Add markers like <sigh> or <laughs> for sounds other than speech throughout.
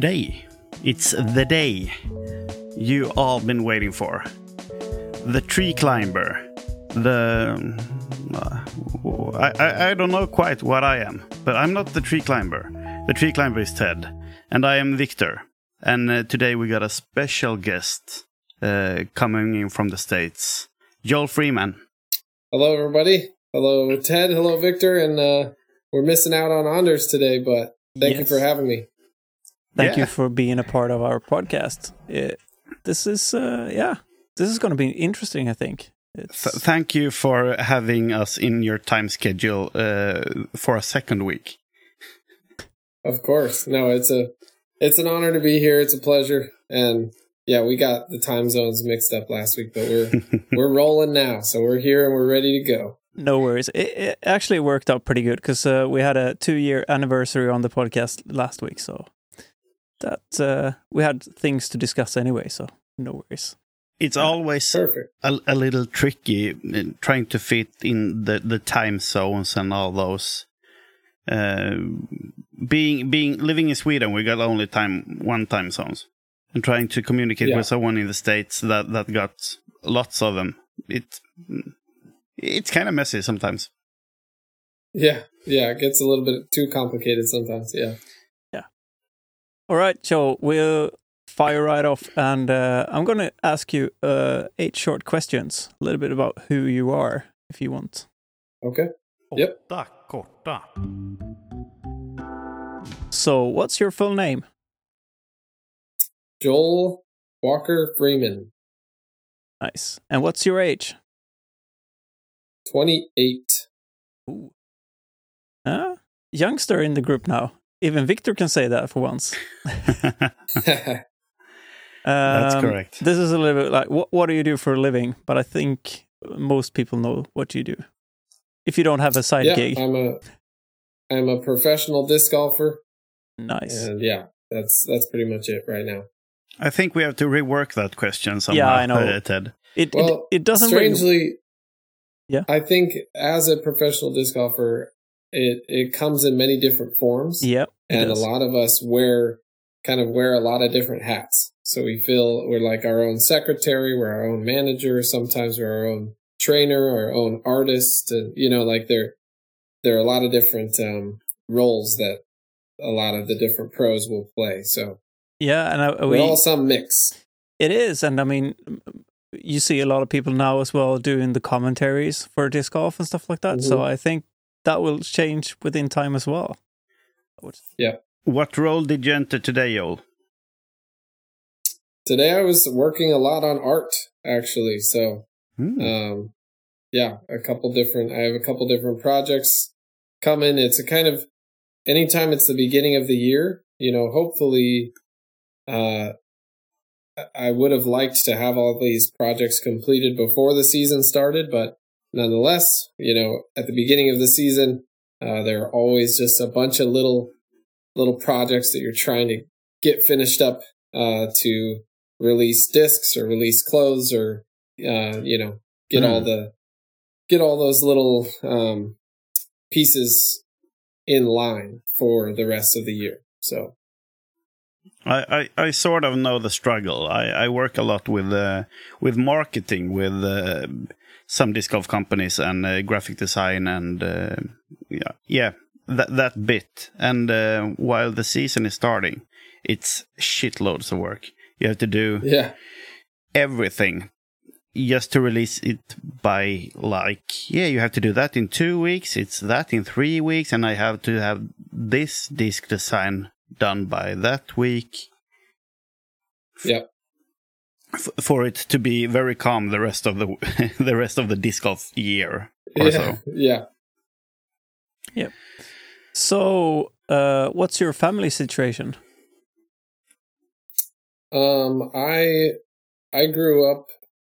Today, it's the day you all been waiting for. The tree climber. The. Uh, I, I, I don't know quite what I am, but I'm not the tree climber. The tree climber is Ted, and I am Viktor. And uh, today we got a special guest uh, coming in from the States Joel Freeman. Hello, everybody. Hello, Ted. Hello, Viktor. And uh, we're missing out on Anders today, but thank yes. you for having me. Thank yeah. you for being a part of our podcast. It, this is, uh, yeah, this is going to be interesting, I think. Th thank you for having us in your time schedule uh, for a second week. Of course. No, it's a it's an honor to be here. It's a pleasure. And yeah, we got the time zones mixed up last week, but we're <laughs> we're rolling now. So we're here and we're ready to go. No worries. It, it actually worked out pretty good because uh, we had a two year anniversary on the podcast last week. So that uh, we had things to discuss anyway, so no worries. It's always a, a, little tricky trying to fit in the, the time zones and all those. Uh, being being living in Sweden, we got only time one time zones, and trying to communicate yeah. with someone in the states that that got lots of them. It it's kind of messy sometimes. Yeah, yeah, it gets a little bit too complicated sometimes. Yeah. All right, Joe, we'll fire right off. And uh, I'm going to ask you uh, eight short questions, a little bit about who you are, if you want. Okay. Yep. korta. So, what's your full name? Joel Walker Freeman. Nice. And what's your age? 28. Ooh. Uh, youngster in the group now. Even Viktor can say that for once. <laughs> That's um, correct. This is a little bit like what what do you do for a living? But I think most people know what you do. If you don't have a side yeah, gig. I'm a I'm a professional disc golfer. Nice. And yeah, that's that's pretty much it right now. I think we have to rework that question somehow. Yeah, I know. Uh, <laughs> Ted. It, well, it, it doesn't strangely. Really... Yeah. I think as a professional disc golfer, it it comes in many different forms. Yep. And a lot of us wear kind of wear a lot of different hats. So we feel we're like our own secretary, we're our own manager, sometimes we're our own trainer, our own artist, and you know, like there there are a lot of different um, roles that a lot of the different pros will play. So yeah, and uh, we, all some mix. It is, and I mean, you see a lot of people now as well doing the commentaries for disc golf and stuff like that. Mm-hmm. So I think that will change within time as well. Yeah. What role did you enter today, Joel? Today I was working a lot on art, actually. So, mm. um, yeah, a couple different. I have a couple different projects coming. It's a kind of anytime it's the beginning of the year. You know, hopefully, uh, I would have liked to have all these projects completed before the season started, but nonetheless, you know, at the beginning of the season, uh, there are always just a bunch of little little projects that you're trying to get finished up uh, to release discs or release clothes or uh, you know get mm. all hmm. the get all those little um, pieces in line for the rest of the year. So I, I, I, sort of know the struggle. I, I work a lot with uh, with marketing, with uh, some disc golf companies and uh, graphic design and uh, yeah, yeah, that that bit. And uh, while the season is starting, it's shitloads of work. You have to do yeah everything just to release it by like yeah you have to do that in two weeks it's that in three weeks and i have to have this disc design done by that week yeah for it to be very calm the rest of the <laughs> the rest of the disc golf year or yeah, so. Yeah. Yep. So, uh, what's your family situation? Um, I I grew up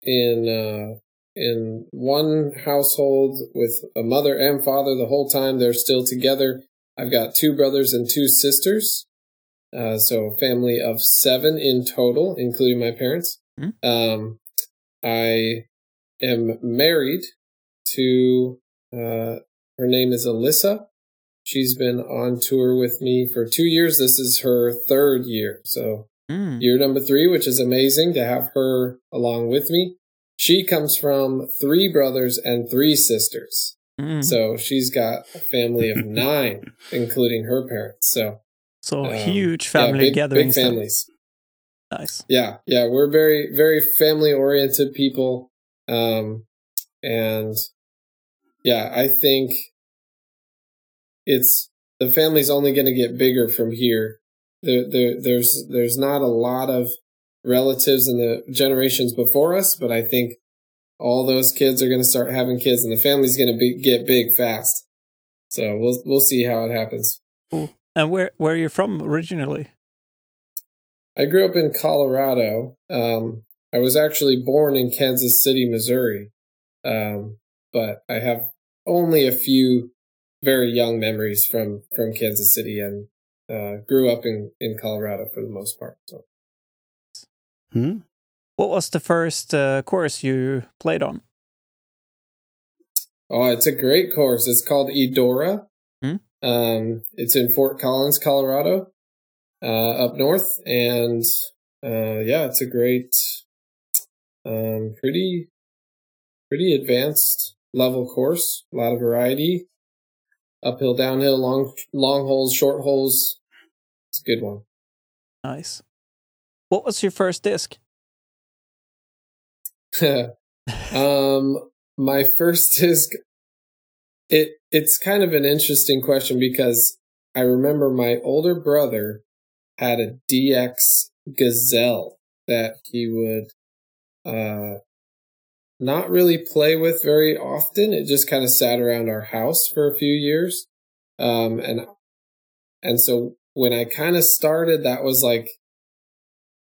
in uh, in one household with a mother and father the whole time. They're still together. I've got two brothers and two sisters. Uh, so family of seven in total, including my parents. Mm-hmm. Um, I am married to, uh, her name is Alyssa. She's been on tour with me for two years. This is her third year. So mm. year number three, which is amazing to have her along with me. She comes from three brothers and three sisters. Mm. So she's got a family of <laughs> nine, including her parents. So, so um, huge family yeah, big, gatherings. Big families. Nice. Yeah, yeah, we're very, very family oriented people, um, and yeah, I think it's the family's only going to get bigger from here. There, there, there's, there's not a lot of relatives in the generations before us, but I think all those kids are going to start having kids, and the family's going to be, get big fast. So we'll we'll see how it happens. Cool. And where where are you from originally? I grew up in Colorado. Um, I was actually born in Kansas City, Missouri, um, but I have only a few very young memories from from Kansas City, and uh, grew up in in Colorado for the most part. So. Hmm. What was the first uh, course you played on? Oh, it's a great course. It's called Edora. Hmm? Um, it's in Fort Collins, Colorado, up north, and uh, yeah, it's a great, um, pretty, pretty advanced level course. A lot of variety, uphill, downhill, long, long holes, short holes. It's a good one. Nice. What was your first disc? <laughs> um, my first disc. It it's kind of an interesting question because I remember my older brother had a DX Gazelle that he would uh not really play with very often. It just kind of sat around our house for a few years. Um and and so when I kind of started that was like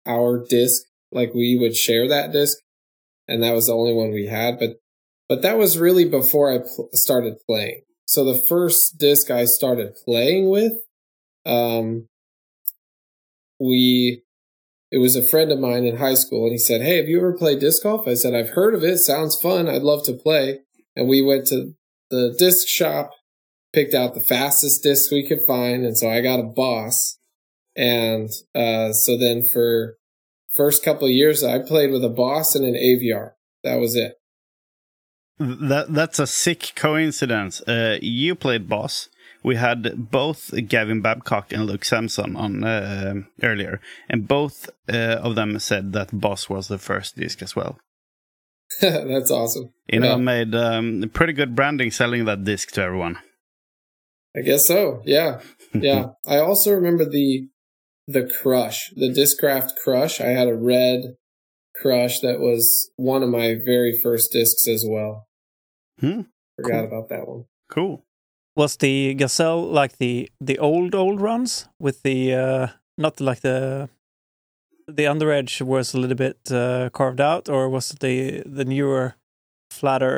our disc like we would share that disc and that was the only one we had. But but that was really before I pl- started playing. So the first disc I started playing with, um, we it was a friend of mine in high school, and he said, "Hey, have you ever played disc golf?" I said, "I've heard of it. Sounds fun. I'd love to play." And we went to the disc shop, picked out the fastest disc we could find, and so I got a Boss. And uh, so then for first couple of years I played with a boss and an Aviar. That was it. That that's a sick coincidence. Uh, you played boss. We had both Gavin Babcock and Luke Samson on uh, earlier, and both uh, of them said that boss was the first disc as well. <laughs> that's awesome. You know, yeah. made um, pretty good branding selling that disc to everyone. I guess so. Yeah, <laughs> yeah. I also remember the the Crush, the Discraft Crush. I had a red Crush that was one of my very first discs as well. Hmm. Forgot cool. about that one. Cool. Was the Gazelle like the the old old runs with the uh not like the the under edge was a little bit uh, carved out, or was it the the newer, flatter?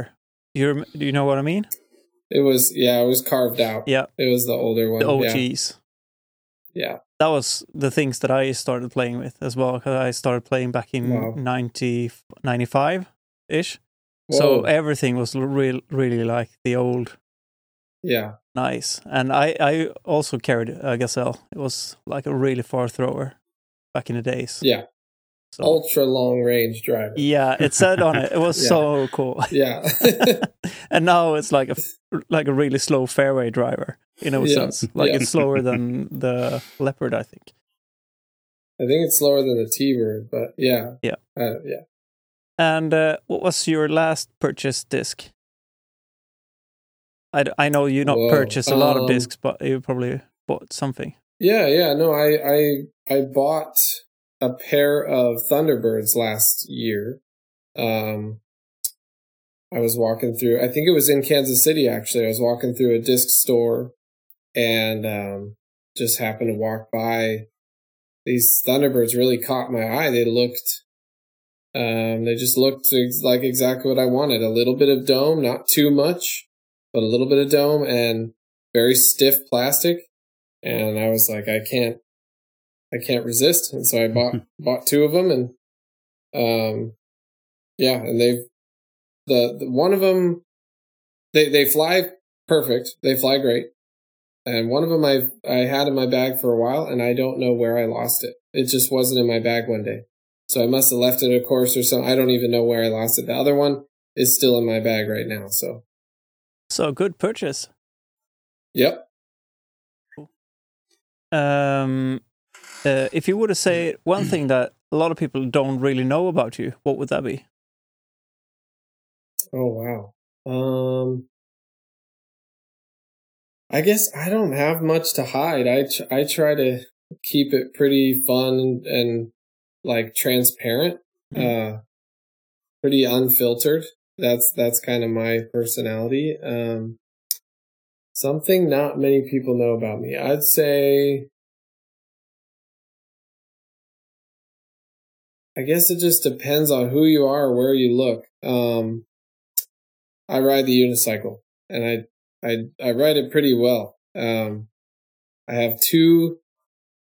You do you know what I mean? It was yeah, it was carved out. Yeah, it was the older one. The OGs. Yeah. yeah that was the things that I started playing with as well. Cause I started playing back in wow. 90, 95 ish. So everything was real, really like the old. Yeah. Nice. And I, I also carried a Gazelle. It was like a really far thrower back in the days. Yeah. So. Ultra long range driver. Yeah, it said on it. It was <laughs> yeah. so cool. <laughs> Yeah. <laughs> and now it's like a like a really slow fairway driver in a yeah. sense. Like yeah. it's slower than the leopard, I think. I think it's slower than the T-bird, but yeah. Yeah. Uh, yeah. And uh, what was your last purchase disc? I, I know you not purchased a lot um, of discs, but you probably bought something. Yeah, yeah. No, I I I bought a pair of Thunderbirds last year. Um, I was walking through, I think it was in Kansas City actually. I was walking through a disc store and um, just happened to walk by. These Thunderbirds really caught my eye. They looked, um, they just looked like exactly what I wanted. A little bit of dome, not too much, but a little bit of dome and very stiff plastic. And I was like, I can't, I can't resist. And so I <laughs> bought, bought two of them and, um, yeah, and they've, the, the one of them, they, they fly perfect. They fly great. and one of them I I had in my bag for a while, and I don't know where I lost it. It just wasn't in my bag one day, so I must have left it a course or something. I don't even know where I lost it. The other one is still in my bag right now. So, so good purchase. Yep. Um, uh, if you were to say <clears throat> one thing that a lot of people don't really know about you, what would that be? Oh wow. Um, I guess I don't have much to hide. I I try to keep it pretty fun and like transparent, mm-hmm. uh, pretty unfiltered. That's that's kind of my personality. Um, something not many people know about me. I'd say I guess it just depends on who you are, where you look. Um, I ride the unicycle, and I I I ride it pretty well. Um, I have two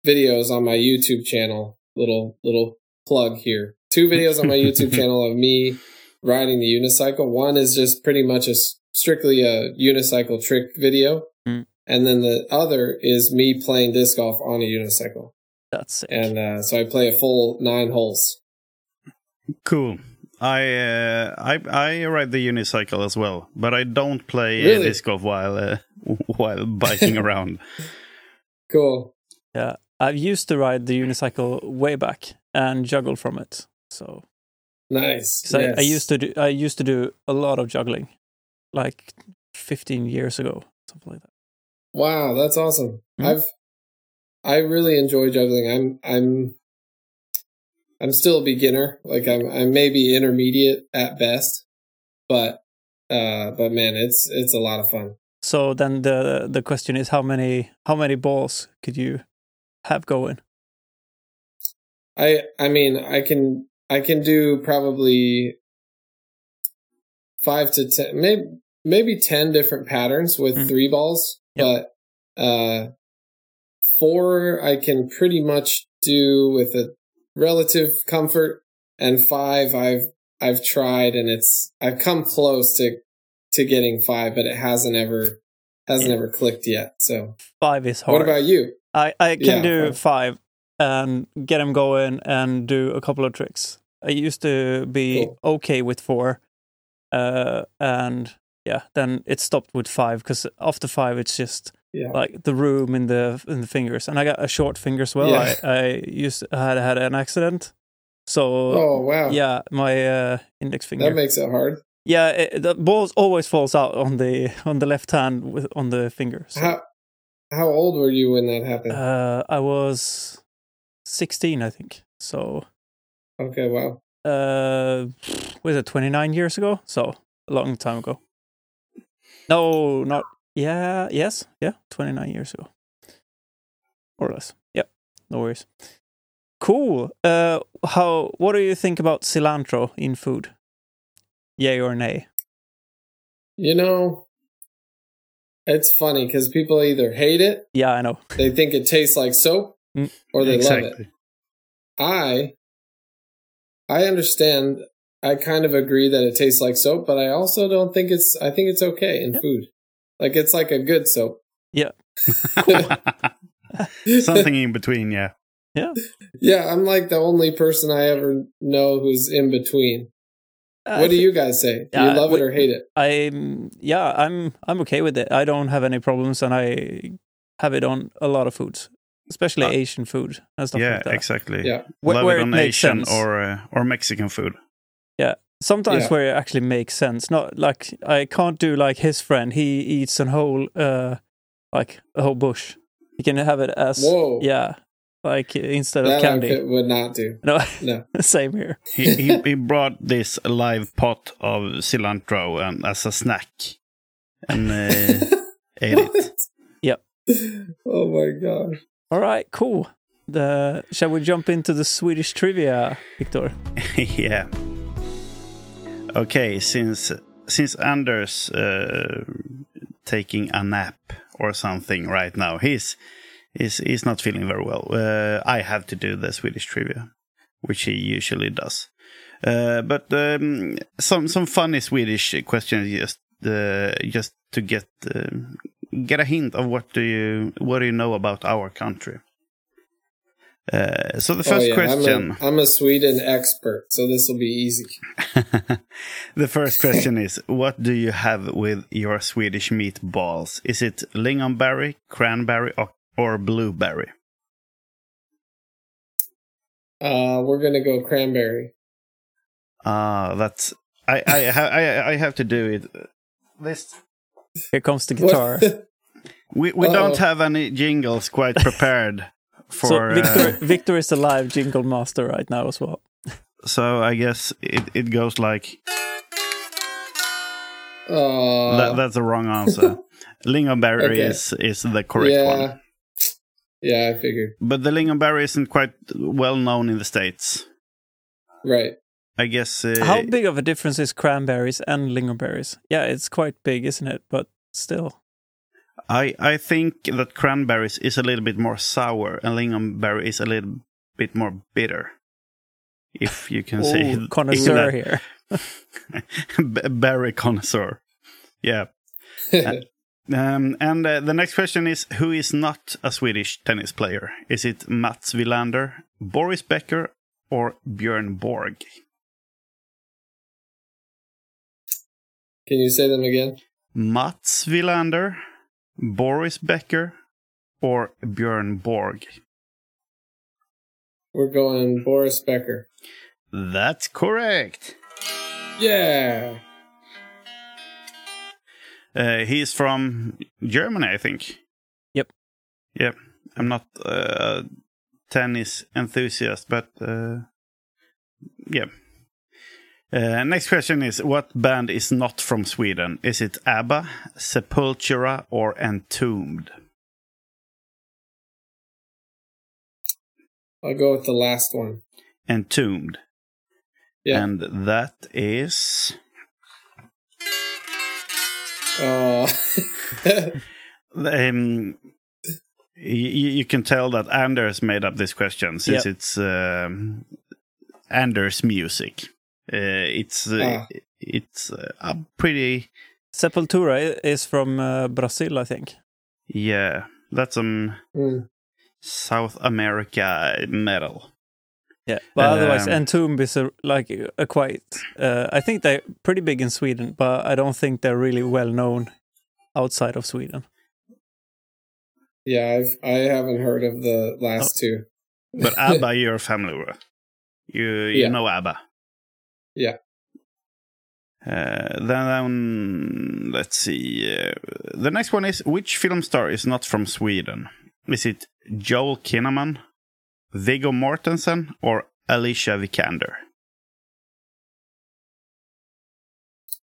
videos on my YouTube channel. Little little plug here. Two videos on my YouTube <laughs> channel of me riding the unicycle. One is just pretty much a strictly a unicycle trick video, mm. and then the other is me playing disc golf on a unicycle. That's sick. And uh, so I play a full nine holes. Cool. I uh, I I ride the unicycle as well, but I don't play really? disc golf while uh, <laughs> while biking <laughs> around. Cool. Yeah, I used to ride the unicycle way back and juggle from it. So nice. Yes. I, I, used to do I used to do a lot of juggling, like 15 years ago, something like that. Wow, that's awesome. Mm-hmm. I've I really enjoy juggling. I'm I'm I'm still a beginner. Like I'm, I'm maybe intermediate at best, but, uh, but man, it's, it's a lot of fun. So then the, the question is how many, how many balls could you have going? I, I mean, I can, I can do probably five to ten, maybe, maybe 10 different patterns with mm. three balls, yep. but, uh, four I can pretty much do with a relative comfort, and five I've I've tried and it's I've come close to to getting five, but it hasn't ever hasn't yeah. ever clicked yet. So five is hard. What about you? I I can yeah, do five. And get them going and do a couple of tricks. I used to be cool. okay with four, uh, and yeah, then it stopped with five because after five it's just yeah. like the room in the in the fingers, and I got a short finger as well. Yeah. I, I used I had had an accident, so oh wow, yeah, my uh, index finger that makes it hard. Yeah, it, the ball always falls out on the on the left hand with on the fingers. So. How how old were you when that happened? Uh, I was sixteen, I think. So okay, wow. Uh, was it twenty nine years ago? So a long time ago. No, not yeah, yes, yeah, 29 years ago. More or less. Yep, no worries. Cool. Uh, how? What do you think about cilantro in food? Yay or nay? You know, it's funny because people either hate it. Yeah, I know. They think it tastes like soap, or they exactly. love it. I, I understand. I kind of agree that it tastes like soap, but I also don't think it's. I think it's okay in yeah. food. Like it's like a good soap. Yeah. <laughs> Something in between, yeah. Yeah. Yeah, I'm like the only person I ever know who's in between. Uh, what do you guys say? Do you love it or hate it? I'm yeah, I'm I'm okay with it. I don't have any problems and I have it on a lot of foods, especially uh, Asian food and stuff yeah, like that. exactly. Yeah, love where it on it Asian sense. or uh, or Mexican food. Yeah, sometimes yeah. where it actually makes sense. Not like I can't do like his friend. He eats a whole uh like a whole bush. He can have it as Whoa. yeah, like instead that of candy. would not do. No, no. <laughs> same here. he, he, he brought this live pot of cilantro and as a snack and uh, <laughs> ate it. Yep. Oh my god. All right, cool. The shall we jump into the Swedish trivia, Viktor? <laughs> yeah. Okay, since since Anders uh, taking a nap or something right now, he's he's he's not feeling very well. Uh, I have to do the Swedish trivia, which he usually does. Uh, but um, some some funny Swedish questions just uh, just to get uh, get a hint of what do you what do you know about our country. Uh, so the first oh, yeah. question. I'm a, I'm a Sweden expert, so this will be easy. <laughs> the first question is What do you have with your Swedish meatballs? Is it lingonberry, cranberry, or, or blueberry? Uh, we're gonna go cranberry. Ah, uh, that's I I, I I have to do it. This here comes the guitar. we we Uh-oh. don't have any jingles quite <laughs> prepared for. So Viktor, uh, Viktor is the live jingle master right now as well. So I guess it it goes like. Uh, that, that's the wrong answer. <laughs> Lingonberry okay. is is the correct yeah. one. Yeah, I figured. But the lingonberry isn't quite well known in the states. Right. I guess. Uh, How big of a difference is cranberries and lingonberries? Yeah, it's quite big, isn't it? But still. I I think that cranberries is a little bit more sour and lingonberry is a little bit more bitter. If you can say <laughs> connoisseur here. <laughs> berry connoisseur. Yeah. <laughs> uh, um, and uh, the next question is Who is not a Swedish tennis player? Is it Mats Wilander, Boris Becker, or Björn Borg? Can you say them again? Mats Wilander, Boris Becker, or Björn Borg? We're going Boris Becker. That's correct. Yeah. Uh, he's from Germany, I think. Yep. Yep. I'm not a tennis enthusiast, but uh, yeah. Uh, next question is What band is not from Sweden? Is it ABBA, Sepultura, or Entombed? I'll go with the last one. Entombed. Yeah. And that is. Oh. <laughs> um, you, you, can tell that Anders made up this question since yep. it's um, Anders' music. Uh, it's uh, ah. it's uh, a pretty. Sepultura is from uh, Brazil, I think. Yeah, that's some mm. South America metal. Yeah, but um, otherwise, Entomb is a, like a quite. Uh, I think they're pretty big in Sweden, but I don't think they're really well known outside of Sweden. Yeah, I've I haven't heard of the last oh. two. But <laughs> ABBA, you're familiar with. You you yeah. know ABBA. Yeah. Uh, then let's see. Uh, the next one is which film star is not from Sweden? Is it Joel Kinnaman, Viggo Mortensen or Alicia Vikander?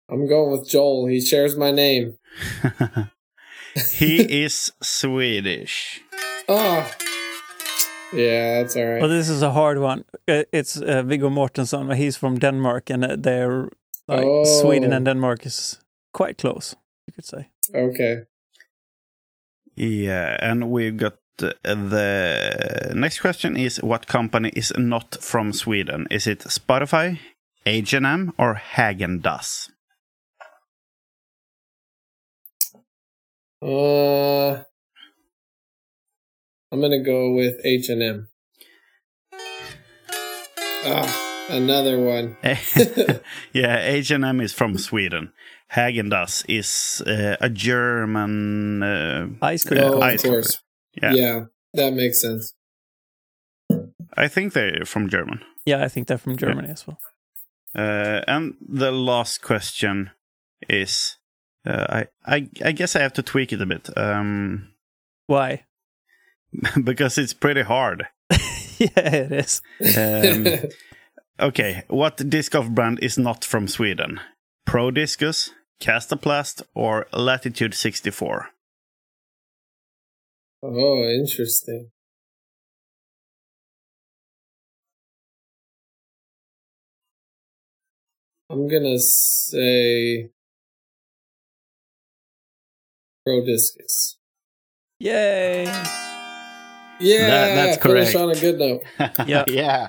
I'm going with Joel. He shares my name. <laughs> he is Swedish. Oh. Yeah, that's all right. Well, this is a hard one. Uh, it's uh, Viggo Mortensen. He's from Denmark, and uh, they're like oh. Sweden and Denmark is quite close. You could say. Okay. Yeah, and we've got the next question is what company is not from Sweden? Is it Spotify, H&M or Häagen-Dazs? Uh, I'm gonna go with H&M. Ah, another one. <laughs> yeah, H&M is from Sweden. Häagen-Dazs is uh, a German uh, ice cream. Oh, of course. Yeah. yeah, that makes sense. I think they're from German. Yeah, I think they're from Germany yeah. as well. Uh, and the last question is, uh, I, I, I guess I have to tweak it a bit. Um, Why? <laughs> because it's pretty hard. <laughs> yeah, it is. Um, <laughs> okay, what disc golf brand is not from Sweden? Pro Discus, Kastaplast, or Latitude 64? Oh, interesting. I'm gonna say Pro Discus. Yay! Yeah, that, that's correct. on a good note. <laughs> yeah, yeah.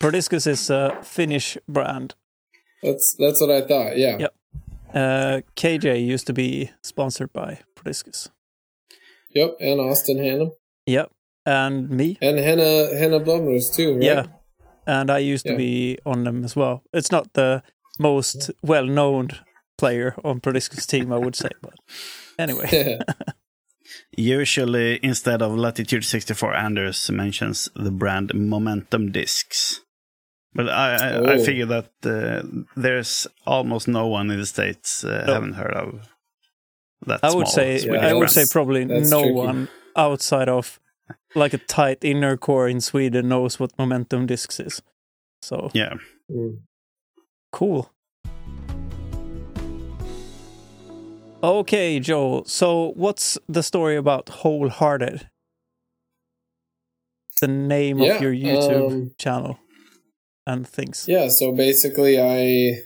Prodiscus is a Finnish brand. That's that's what I thought. Yeah. Yep. Uh, KJ used to be sponsored by Prodiscus. Yep, and Austin Hannum. Yep, and me. And Henna Henna Blomroos too, right? Yeah, and I used Yeah. to be on them as well. It's not the most well-known player on Prodiscus team, I would say, but anyway. <laughs> <laughs> Usually, instead of Latitude 64, Anders mentions the brand Momentum Discs. But I, I, I Oh. figure that uh, there's almost no one in the States uh, No. haven't heard of that I would small say Swedish I would say probably That's no tricky. one outside of like a tight inner core in Sweden knows what momentum discs is. So Yeah. Mm. cool. Okay, Joel. So what's the story about Wholehearted? The name Yeah, of your YouTube um, channel and things. Yeah, so basically I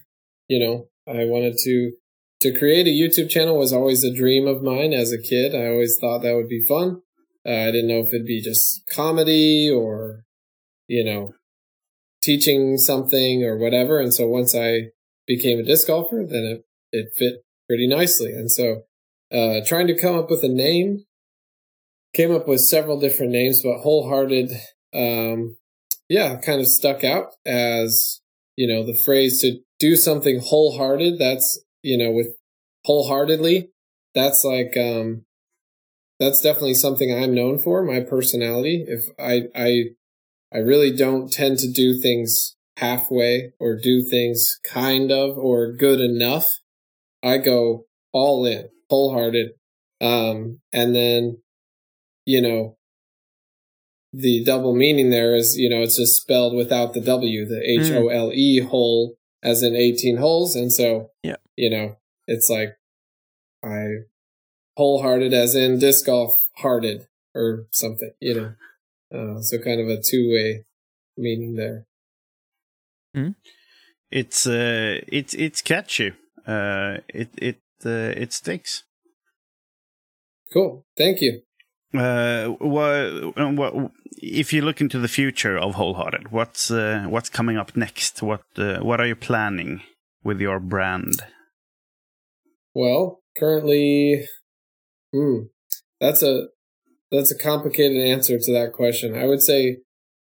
you know, I wanted to to create a YouTube channel was always a dream of mine as a kid. I always thought that would be fun. Uh, I didn't know if it'd be just comedy or you know, teaching something or whatever. And so once I became a disc golfer, then it it fit pretty nicely. And so uh trying to come up with a name came up with several different names, but wholehearted um yeah, kind of stuck out as, you know, the phrase to do something wholehearted. That's, you know, with wholeheartedly, that's like, um, that's definitely something I'm known for, my personality. If I, I, I really don't tend to do things halfway or do things kind of or good enough. I go all in, wholehearted. Um, and then, you know, the double meaning there is, you know, it's just spelled without the W, the H O L E hole, as in 18 holes. And so, Yeah. you know, it's like I wholehearted as in disc golf hearted or something, you know. Uh, so kind of a two way meaning there. It's uh, it's it's catchy. Uh, it it uh, it sticks. Cool. Thank you. Uh, what, what if you look into the future of Wholehearted? What's uh, what's coming up next? What uh, what are you planning with your brand? Well, currently, hmm, that's a that's a complicated answer to that question. I would say,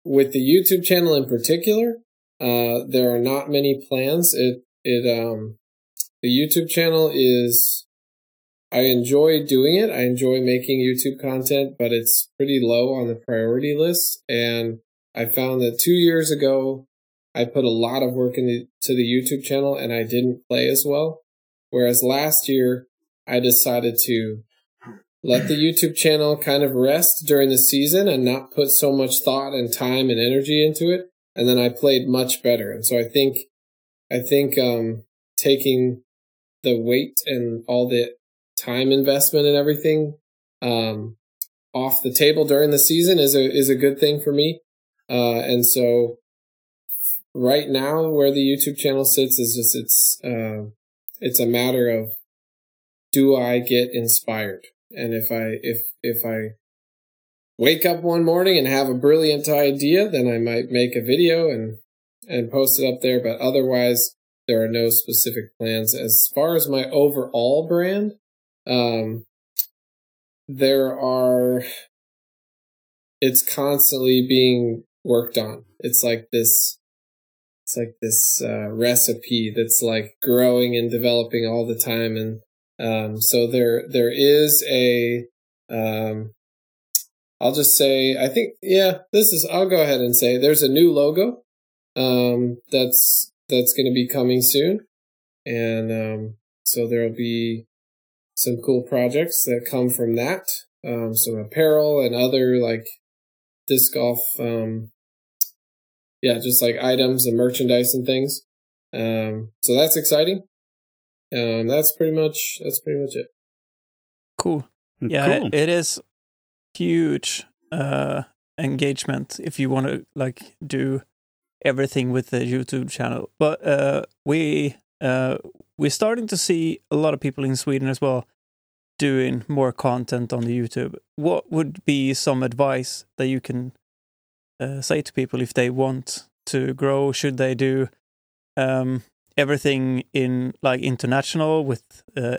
with the YouTube channel in particular, uh, there are not many plans. It it um, the YouTube channel is. I enjoy doing it. I enjoy making YouTube content, but it's pretty low on the priority list. And I found that two years ago, I put a lot of work into the YouTube channel and I didn't play as well. Whereas last year, I decided to let the YouTube channel kind of rest during the season and not put so much thought and time and energy into it. And then I played much better. And so I think, I think, um, taking the weight and all the time investment and everything, um, off the table during the season is a, is a good thing for me. Uh, and so right now where the YouTube channel sits is just, it's, uh, it's a matter of do I get inspired? And if I if if I wake up one morning and have a brilliant idea, then I might make a video and and post it up there, but otherwise there are no specific plans as far as my overall brand. Um there are it's constantly being worked on. It's like this it's like this uh, recipe that's like growing and developing all the time and um, so there there is a um, i'll just say i think yeah this is i'll go ahead and say there's a new logo um, that's that's going to be coming soon and um, so there'll be some cool projects that come from that um, some apparel and other like disc golf um, yeah, just like items and merchandise and things. Um, so that's exciting. Um, that's pretty much that's pretty much it. Cool. Yeah, cool. it, it is huge uh, engagement if you want to like do everything with the YouTube channel. But uh, we uh, we're starting to see a lot of people in Sweden as well doing more content on the YouTube. What would be some advice that you can uh, say to people if they want to grow? Should they do um, everything in like international with uh,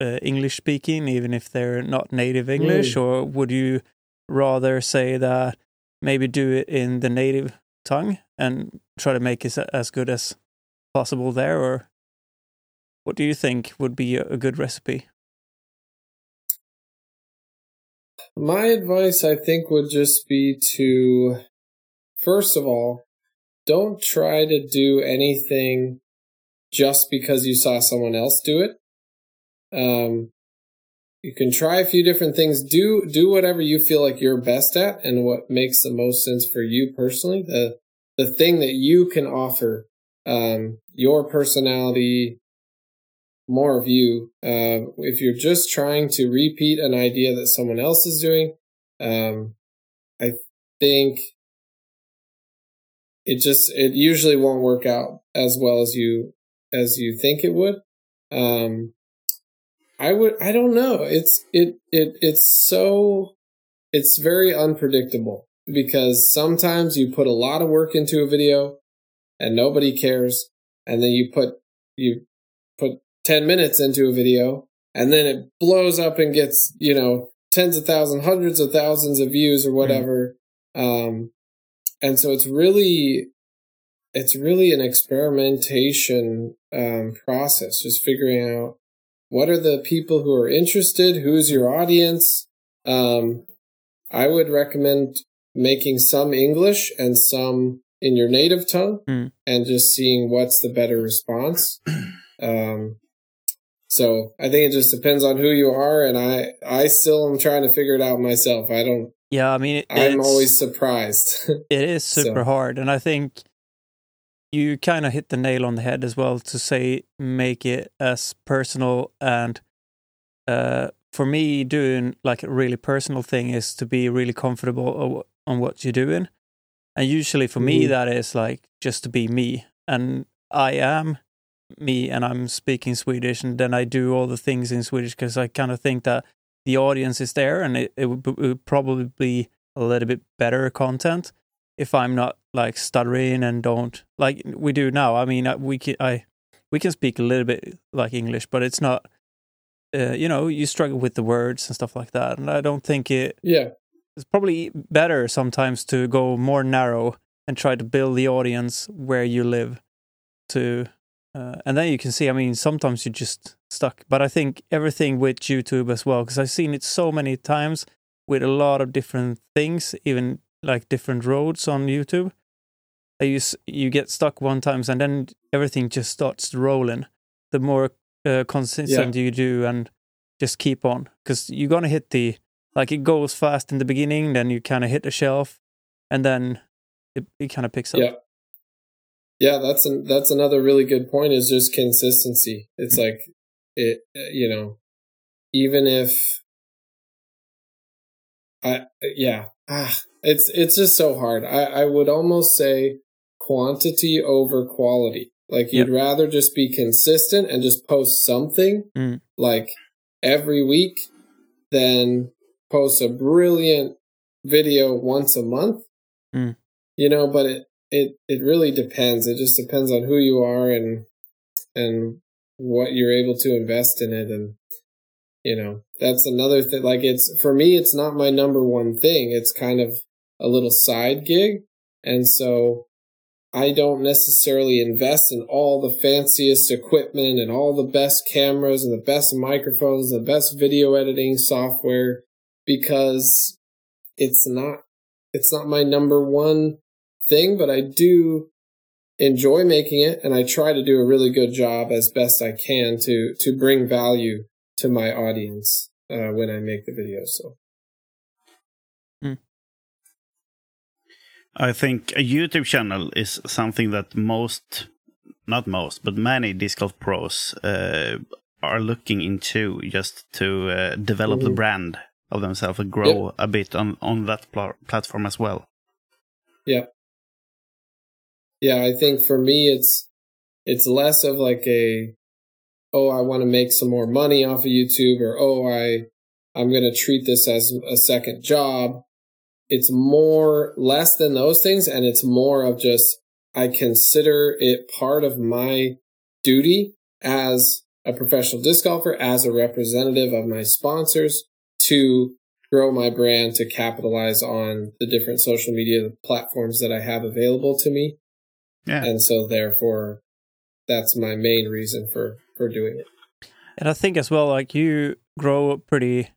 uh, English speaking, even if they're not native English, mm. or would you rather say that maybe do it in the native tongue and try to make it as good as possible there, or what do you think would be a good recipe? My advice, I think, would just be to, first of all, don't try to do anything just because you saw someone else do it. Um, you can try a few different things. Do do whatever you feel like you're best at and what makes the most sense for you personally. The the thing that you can offer, um, your personality, more of you. Uh, if you're just trying to repeat an idea that someone else is doing, um, I think it just it usually won't work out as well as you as you think it would. Um, I would I don't know. It's it it it's so it's very unpredictable because sometimes you put a lot of work into a video and nobody cares and then you put you put 10 minutes into a video and then it blows up and gets, you know, tens of thousands, hundreds of thousands of views or whatever. Mm. Um, and so it's really, it's really an experimentation, um, process, just figuring out what are the people who are interested? Who's your audience? Um, I would recommend making some English and some in your native tongue mm. and just seeing what's the better response. <clears throat> Um, so I think it just depends on who you are, and I I still am trying to figure it out myself. I don't. Yeah, I mean, I'm always surprised. <laughs> it is super so. hard, and I think you kind of hit the nail on the head as well to say make it as personal and uh, for me doing like a really personal thing is to be really comfortable on what you're doing and usually for me mm-hmm. that is like just to be me and i am me and I'm speaking Swedish, and then I do all the things in Swedish because I kind of think that the audience is there, and it, it, would, it, would, probably be a little bit better content if I'm not like stuttering and don't like we do now. I mean, uh, we can I we can speak a little bit like English, but it's not. Uh, you know, you struggle with the words and stuff like that, and I don't think it. Yeah, it's probably better sometimes to go more narrow and try to build the audience where you live to uh, and then you can see, I mean, sometimes you're just stuck. But I think everything with YouTube as well, because I've seen it so many times with a lot of different things, even like different roads on YouTube. You you get stuck one times, and then everything just starts rolling. The more uh, consistent yeah. you do, and just keep on, because you're gonna hit the like it goes fast in the beginning, then you kind of hit the shelf, and then it, it kind of picks up. Yeah. Yeah, that's an, that's another really good point is just consistency. It's like it you know, even if I yeah, ah, it's it's just so hard. I I would almost say quantity over quality. Like you'd yep. rather just be consistent and just post something mm. like every week than post a brilliant video once a month. Mm. You know, but it it it really depends. It just depends on who you are and and what you're able to invest in it and you know that's another thing like it's for me it's not my number one thing it's kind of a little side gig and so i don't necessarily invest in all the fanciest equipment and all the best cameras and the best microphones and the best video editing software because it's not it's not my number one thing, but I do enjoy making it and I try to do a really good job as best I can to to bring value to my audience uh, when I make the videos. So mm. I think a YouTube channel is something that most not most, but many disc golf pros uh, are looking into just to uh, develop mm-hmm. the brand of themselves and grow yep. a bit on on that pl- platform as well. Yeah, yeah, I think for me, it's, it's less of like a, oh, I want to make some more money off of YouTube or, oh, I, I'm going to treat this as a second job. It's more, less than those things. And it's more of just, I consider it part of my duty as a professional disc golfer, as a representative of my sponsors to grow my brand to capitalize on the different social media platforms that I have available to me. Yeah. And so therefore that's my main reason for for doing it. And I think as well like you grow a pretty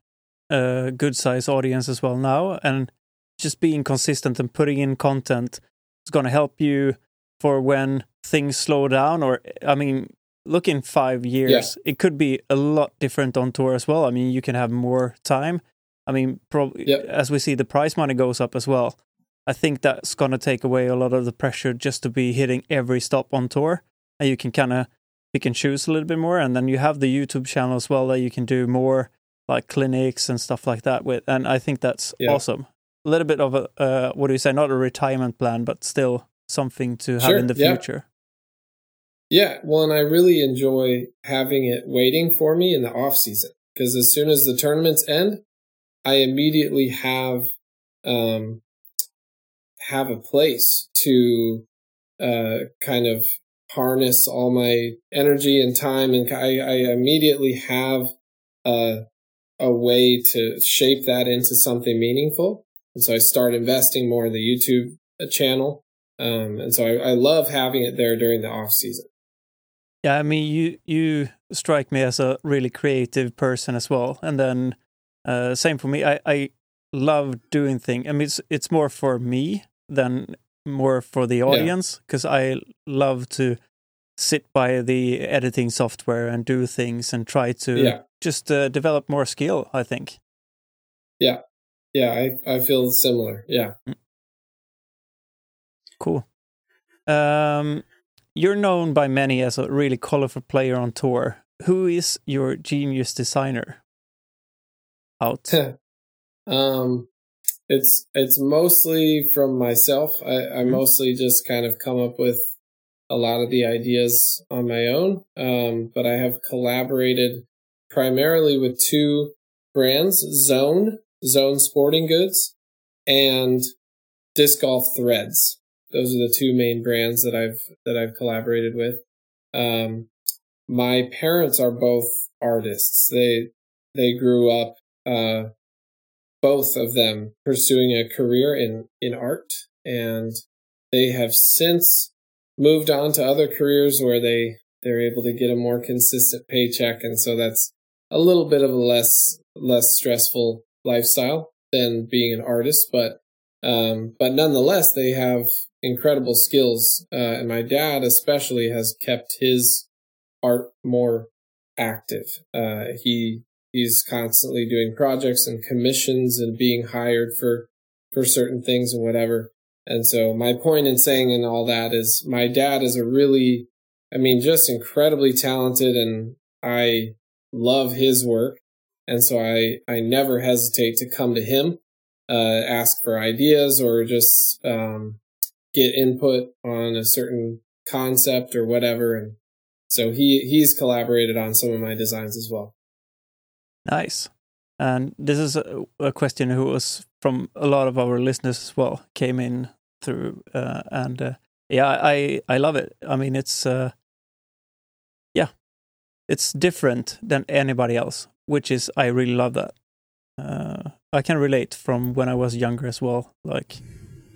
uh, good size audience as well now and just being consistent and putting in content is going to help you for when things slow down or I mean look in 5 years yeah. it could be a lot different on tour as well. I mean you can have more time I mean, probably yep. as we see the prize money goes up as well. I think that's going to take away a lot of the pressure just to be hitting every stop on tour, and you can kind of pick and choose a little bit more. And then you have the YouTube channel as well that you can do more like clinics and stuff like that with. And I think that's yep. awesome. A little bit of a uh, what do you say? Not a retirement plan, but still something to have sure. in the future. Yeah, well, and I really enjoy having it waiting for me in the off season because as soon as the tournaments end, I immediately have um, have a place to uh, kind of harness all my energy and time, and I, I immediately have a a way to shape that into something meaningful. And so I start investing more in the YouTube uh, channel, um, and so I, I love having it there during the off season. Yeah, I mean, you you strike me as a really creative person as well, and then uh, same for me. I, I love doing things. I mean, it's it's more for me than more for the audience because yeah. I love to sit by the editing software and do things and try to yeah. just uh, develop more skill. I think. Yeah, yeah, I I feel similar. Yeah. Mm. Cool. Um, you're known by many as a really colorful player on tour. Who is your genius designer? out? um, it's it's mostly from myself. I, I mm-hmm. mostly just kind of come up with a lot of the ideas on my own. Um, but I have collaborated primarily with two brands: Zone, Zone Sporting Goods, and Disc Golf Threads. Those are the two main brands that I've that I've collaborated with. Um, my parents are both artists. They they grew up uh, both of them pursuing a career in, in art. And they have since moved on to other careers where they, they're able to get a more consistent paycheck. And so that's a little bit of a less, less stressful lifestyle than being an artist. But, um, but nonetheless, they have incredible skills. Uh, and my dad especially has kept his art more active. Uh, he he's constantly doing projects and commissions and being hired for for certain things and whatever. And so my point in saying and all that is my dad is a really I mean just incredibly talented and I love his work. And so I I never hesitate to come to him uh ask for ideas or just um get input on a certain concept or whatever and so he he's collaborated on some of my designs as well. Nice. And this is a, a, question who was from a lot of our listeners as well came in through uh, and uh, yeah I I love it. I mean it's uh, yeah it's different than anybody else, which is I really love that. Uh, I can relate from when I was younger as well. Like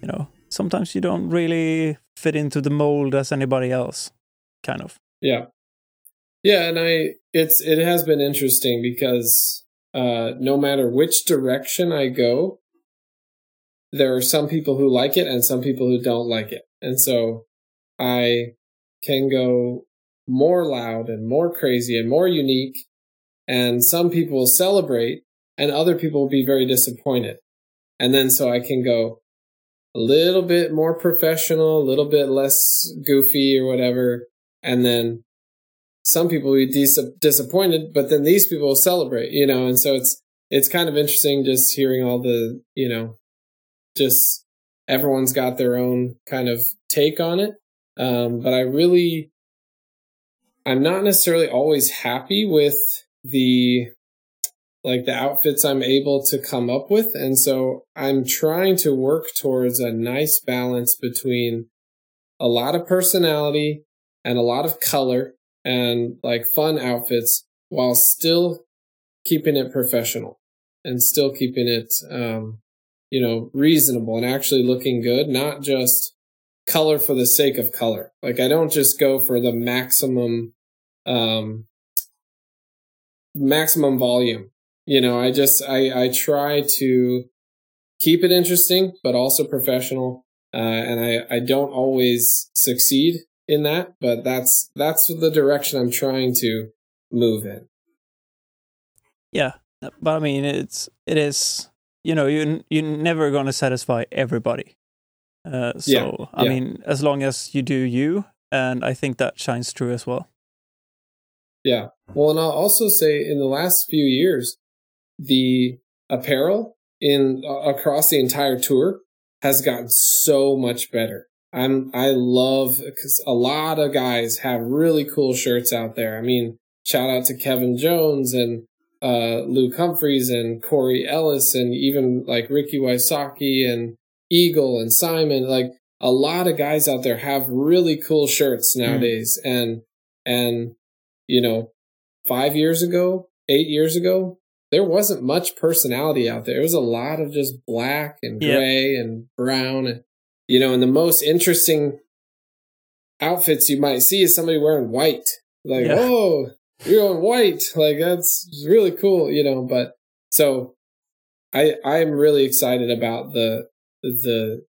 you know sometimes you don't really fit into the mold as anybody else, kind of. Yeah, yeah, and I it's it has been interesting because uh, no matter which direction I go, there are some people who like it and some people who don't like it, and so I can go more loud and more crazy and more unique, and some people will celebrate, and other people will be very disappointed, and then so I can go a little bit more professional, a little bit less goofy or whatever, and then some people will be dis- disappointed, but then these people will celebrate, you know, and so it's, it's kind of interesting just hearing all the, you know, just everyone's got their own kind of take on it. Um, but I really, I'm not necessarily always happy with the, like the outfits I'm able to come up with. And so I'm trying to work towards a nice balance between a lot of personality and a lot of color and like fun outfits while still keeping it professional and still keeping it, um, you know, reasonable and actually looking good, not just color for the sake of color. Like I don't just go for the maximum, um, maximum volume. You know, I just, I, I try to keep it interesting, but also professional. Uh, and I, I don't always succeed in that, but that's, that's the direction I'm trying to move in. Yeah. But I mean, it's, it is, you know, you, you're never going to satisfy everybody. Uh, so, yeah, I mean, as long as you do you, and I think that shines through as well. Yeah. Well, and I'll also say in the last few years, the apparel in uh, across the entire tour has gotten so much better. I'm I love because a lot of guys have really cool shirts out there. I mean, shout out to Kevin Jones and uh, Luke Humphries and Corey Ellis and even like Ricky Wysocki and Eagle and Simon. Like a lot of guys out there have really cool shirts hmm. nowadays, mm. and and you know, five years ago, eight years ago, there wasn't much personality out there. It was a lot of just black and gray and brown. And, you know, and the most interesting outfits you might see is somebody wearing white. Like, yeah. oh, you're going white. Like, that's really cool, you know, but so I, I'm really excited about the, the,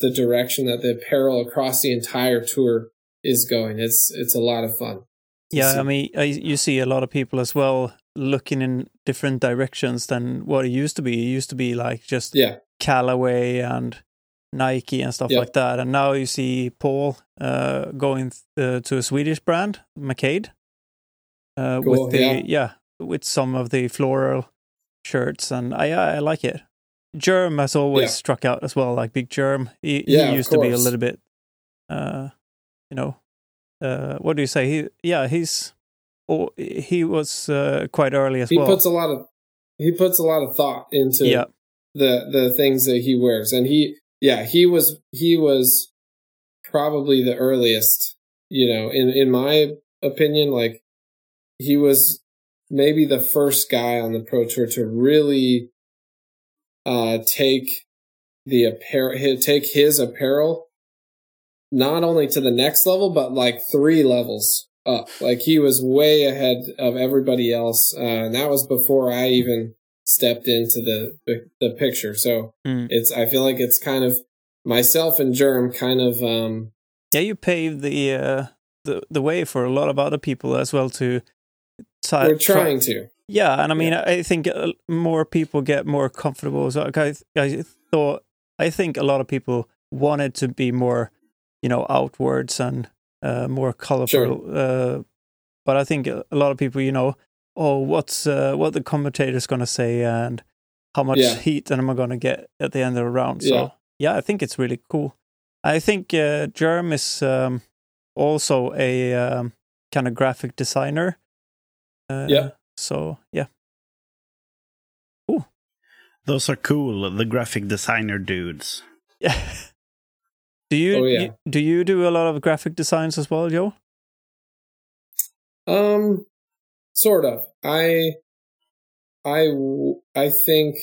the direction that the apparel across the entire tour is going. It's, it's a lot of fun. Yeah, see. I mean, I, you see a lot of people as well looking in different directions than what it used to be. It used to be like just yeah. Callaway and Nike and stuff yep. like that, and now you see Paul uh, going uh, to a Swedish brand, McCade, uh, cool, with the yeah. yeah. with some of the floral shirts, and I I like it. Jerm has always yeah. struck out as well, like Big Jerm. He, yeah, he used to be a little bit, uh, you know, uh, what do you say? He, yeah, he's, he was uh, quite early as he well. He puts a lot of, he puts a lot of thought into yeah. the the things that he wears, and he, yeah, he was he was probably the earliest, you know, in in my opinion, like he was maybe the first guy on the pro tour to really uh take the apparel take his apparel not only to the next level, but like three levels up. Like he was way ahead of everybody else. Uh, and that was before I even stepped into the, the, the picture. So mm. it's, I feel like it's kind of myself and Jerm kind of, um, yeah, you paved the, uh, the, the way for a lot of other people as well to, we're trying to. Yeah, and I mean, yeah. I think uh, more people get more comfortable. So I, I thought, I think a lot of people wanted to be more you know outwards and uh, more colorful. Sure. Uh, but I think a lot of people, you know, oh, what's uh, what the commentator's going to say and how much yeah. heat am I going to get at the end of the round. So yeah, yeah I think it's really cool. I think uh, Jerm is um, also a um, kind of graphic designer. Uh, yeah. So yeah. Ooh. Those are cool. The graphic designer dudes. Yeah. <laughs> Do you, oh, yeah. do you do a lot of graphic designs as well, Joe? Um, sort of. I, I, I think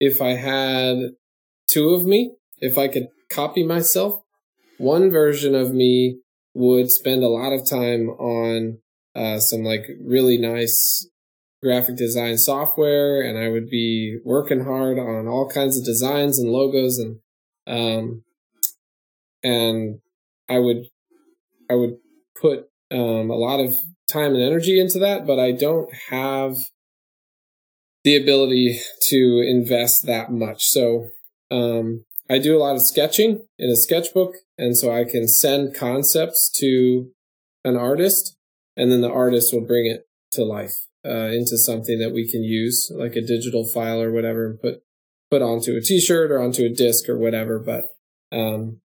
if I had two of me, if I could copy myself, one version of me would spend a lot of time on uh, some like really nice graphic design software, and I would be working hard on all kinds of designs and logos and um, and I would I would put um, a lot of time and energy into that, but I don't have the ability to invest that much. So um, I do a lot of sketching in a sketchbook, and so I can send concepts to an artist, and then the artist will bring it to life uh, into something that we can use, like a digital file or whatever, and put put onto a T-shirt or onto a disc or whatever. But um,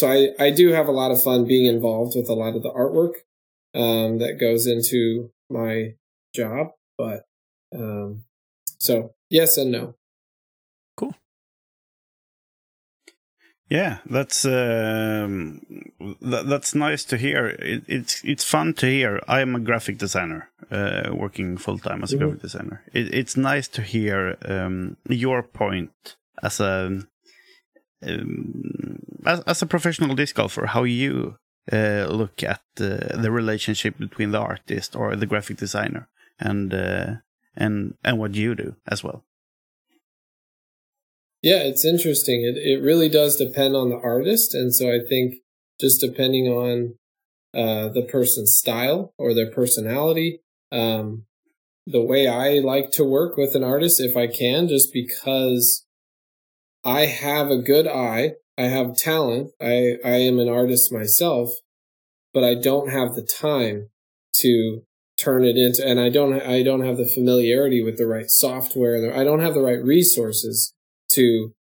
so I, I do have a lot of fun being involved with a lot of the artwork um, that goes into my job. But um, so yes and no. Cool. Yeah, that's um, th- that's nice to hear. It, it's it's fun to hear. I am a graphic designer, uh, working full time as a mm-hmm. graphic designer. It, it's nice to hear um, your point as a um, as, as, a professional disc golfer, how you uh, look at uh, the relationship between the artist or the graphic designer and uh, and and what you do as well. Yeah, it's interesting. It it really does depend on the artist, and so I think just depending on uh, the person's style or their personality, um, the way I like to work with an artist, if I can, just because I have a good eye, I have talent, I I am an artist myself, but I don't have the time to turn it into, and I don't I don't have the familiarity with the right software. I don't have the right resources to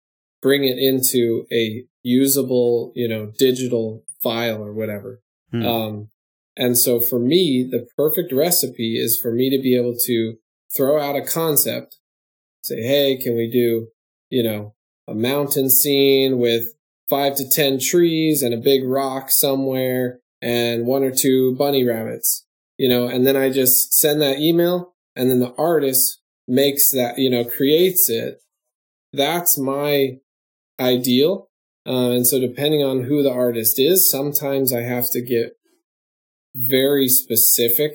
bring it into a usable, you know, digital file or whatever. Hmm. Um, and so for me, the perfect recipe is for me to be able to throw out a concept, say, Hey, can we do, you know, a mountain scene with five to 10 trees and a big rock somewhere and one or two bunny rabbits, you know, and then I just send that email and then the artist makes that, you know, creates it that's my ideal. Uh, and so depending on who the artist is, sometimes I have to get very specific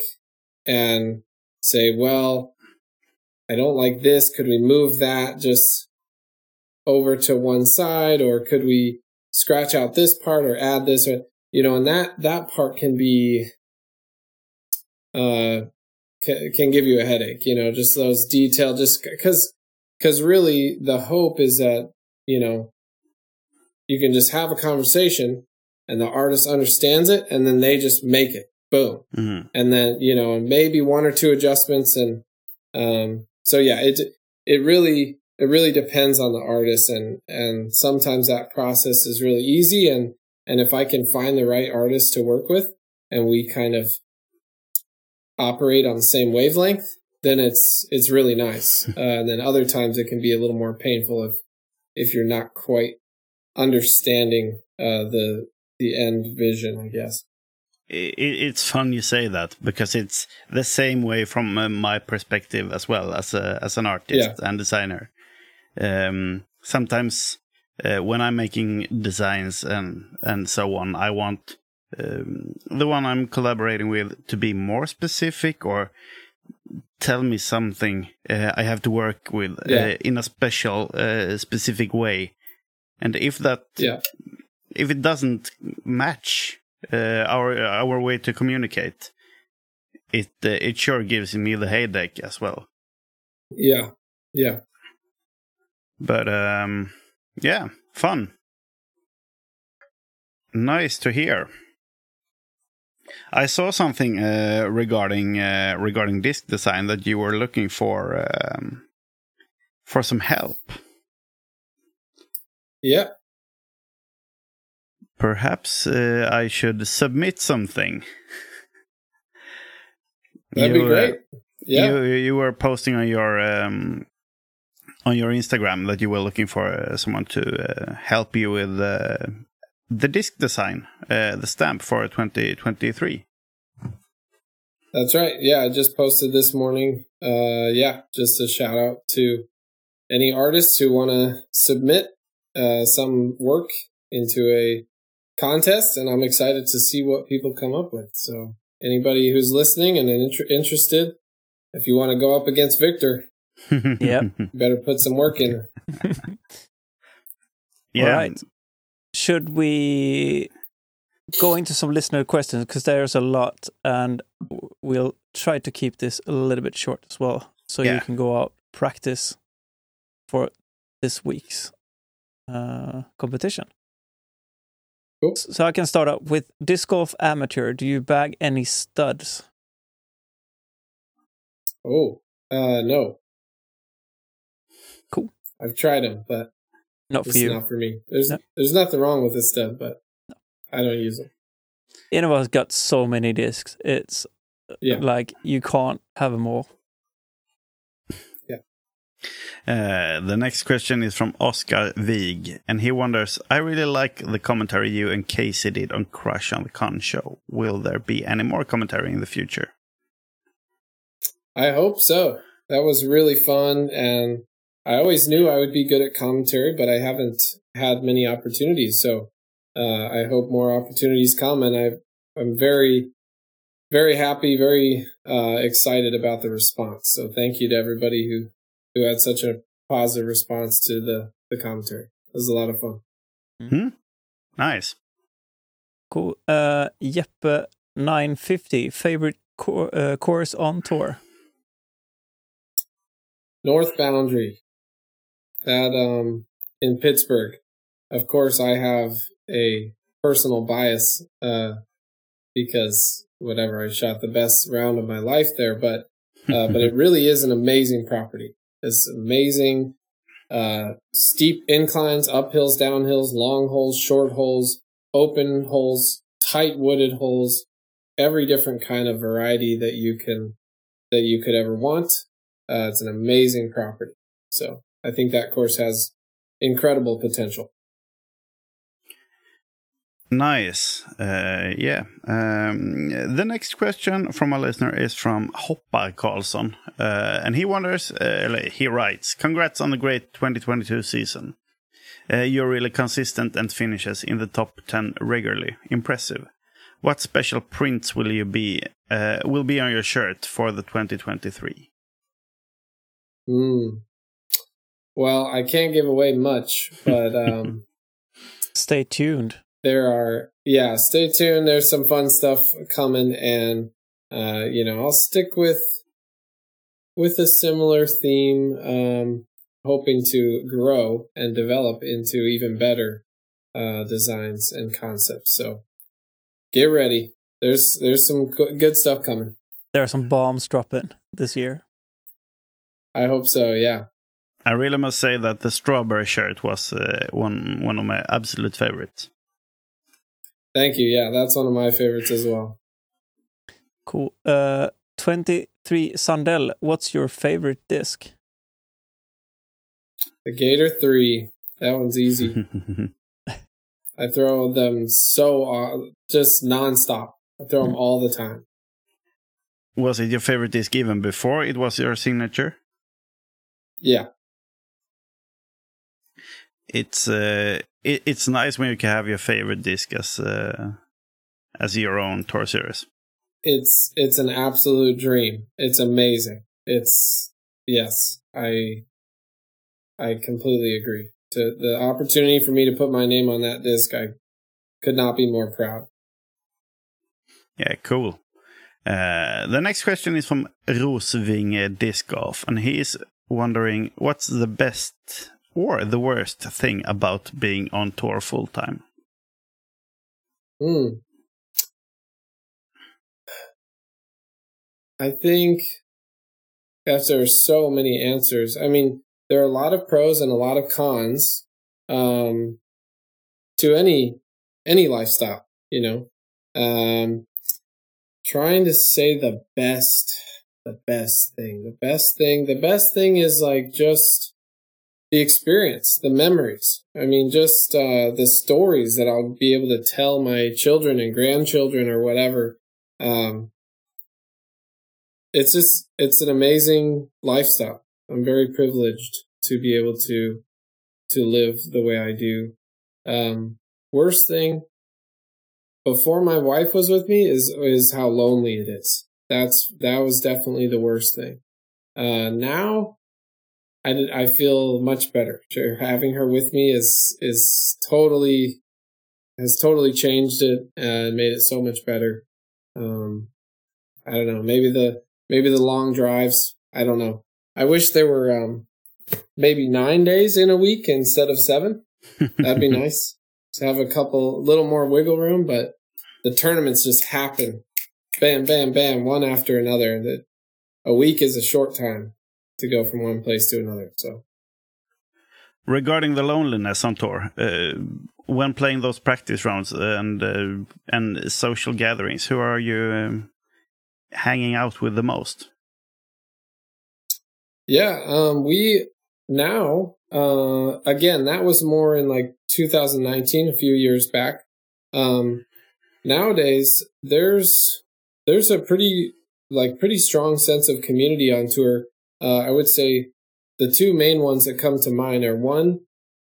and say, well, I don't like this. Could we move that just over to one side or could we scratch out this part or add this or, you know, and that, that part can be, uh, can, can give you a headache, you know, just those detail, just cause because really, the hope is that, you know, you can just have a conversation and the artist understands it and then they just make it. Boom. Mm-hmm. And then, you know, maybe one or two adjustments. And, um, so yeah, it, it really, it really depends on the artist and, and sometimes that process is really easy. And, and if I can find the right artist to work with and we kind of operate on the same wavelength, then it's it's really nice. <laughs> Uh, and then other times it can be a little more painful if if you're not quite understanding uh, the the end vision, I guess. It's fun you say that because it's the same way from uh, my perspective as well as a as an artist yeah. and designer. Um, sometimes uh, when I'm making designs and and so on, I want um, the one I'm collaborating with to be more specific or tell me something uh, I have to work with uh, yeah. uh, in a special, uh, specific way, and if that, yeah. if it doesn't match uh, our our way to communicate, it uh, it sure gives me the headache as well. Yeah, yeah. But um, yeah, fun. Nice to hear. I saw something uh, regarding uh, regarding disc design that you were looking for um, for some help. Yeah. Perhaps uh, I should submit something. That'd you, be great. Yeah. You you were posting on your um, on your Instagram that you were looking for uh, someone to uh, help you with uh, the disc design, the stamp for 2023. That's right. Yeah, I just posted this morning. Uh, yeah, just a shout out to any artists who want to submit uh, some work into a contest, and I'm excited to see what people come up with. So, anybody who's listening and inter- interested, if you want to go up against Viktor, yeah, <laughs> better put some work in. <laughs> yeah. All right should we go into some listener questions because there's a lot, and we'll try to keep this a little bit short as well, so yeah. you can go out practice for this week's uh, competition. Cool. So I can start out with disc golf amateur. Do you bag any studs? Oh, uh, no. Cool. I've tried them, but not for you. Not for me. There's no. there's nothing wrong with this stuff, but no. I don't use them. Innova's got so many discs. It's yeah. like you can't have them all. Yeah. Uh, the next question is from Oscar Wieg, and he wonders I really like the commentary you and Casey did on Crush on the Con show. Will there be any more commentary in the future? I hope so. That was really fun, and I always knew I would be good at commentary, but I haven't had many opportunities. So uh, I hope more opportunities come, and I, I'm very, very happy, very uh, excited about the response. So thank you to everybody who who had such a positive response to the the commentary. It was a lot of fun. Mm-hmm. Nice. Cool. Uh, Jeppe 950 favorite cor- uh, course on tour. North Boundary at um in Pittsburgh. Of course, I have a personal bias uh, because whatever I shot the best round of my life there, but uh, but it <laughs> really is an amazing property. It's amazing, uh, steep inclines, uphills, downhills, long holes, short holes, open holes, tight wooded holes, every different kind of variety that you can that you could ever want. Uh, it's an amazing property. So I think that course has incredible potential. Nice. Uh, yeah. Um, the next question from a listener is from Hoppar Carlson. Uh, and he wonders, uh, he writes, Congrats on the great 2022 season. Uh, you're really consistent and finishes in the top 10 regularly. Impressive. What special prints will you be uh, will be on your shirt for the 2023? Hmm. Well, I can't give away much, but <laughs> um, stay tuned. There are, yeah, stay tuned. There's some fun stuff coming, and uh, you know, I'll stick with with a similar theme, um, hoping to grow and develop into even better uh, designs and concepts. So, get ready. There's there's some good stuff coming. There are some bombs dropping this year. I hope so. Yeah. I really must say that the strawberry shirt was uh, one one of my absolute favorites. Thank you. Yeah, that's one of my favorites as well. Cool. Uh, 23 Sandel. what's your favorite disc? The Gator 3. That one's easy. <laughs> I throw them so uh, just nonstop. I throw them all the time. Was it your favorite disc even before it was your signature? Yeah, it's uh, it, it's nice when you can have your favorite disc as uh, as your own tour series. It's it's an absolute dream. It's amazing. It's yes, I I completely agree. To the opportunity for me to put my name on that disc, I could not be more proud. Yeah, cool. Uh, the next question is from Rosvinge Disc Golf, and he is wondering what's the best or the worst thing about being on tour full time? Hmm. I think are so many answers, I mean, there are a lot of pros and a lot of cons um, to any any lifestyle. You know, um, trying to say the best, the best thing, the best thing, the best thing is like just the experience, the memories. I mean, just uh, the stories that I'll be able to tell my children and grandchildren or whatever. Um, it's just, it's an amazing lifestyle. I'm very privileged to be able to, to live the way I do. Um, worst thing before my wife was with me is, is how lonely it is. That's, that was definitely the worst thing. Uh, now I did, I feel much better. Having her with me is is totally has totally changed it and made it so much better. Um, I don't know. Maybe the maybe the long drives. I don't know. I wish there were um, maybe nine days in a week instead of seven. That'd be <laughs> nice to have a couple, little more wiggle room. But the tournaments just happen, bam, bam, bam, one after another. That a week is a short time to go from one place to another. So, regarding the loneliness on tour, uh, when playing those practice rounds and uh, and social gatherings, who are you um, hanging out with the most? Yeah, um, we now uh, again that was more in like 2019, a few years back. Um, nowadays, there's there's a pretty like pretty strong sense of community on tour. Uh, I would say the two main ones that come to mind are one,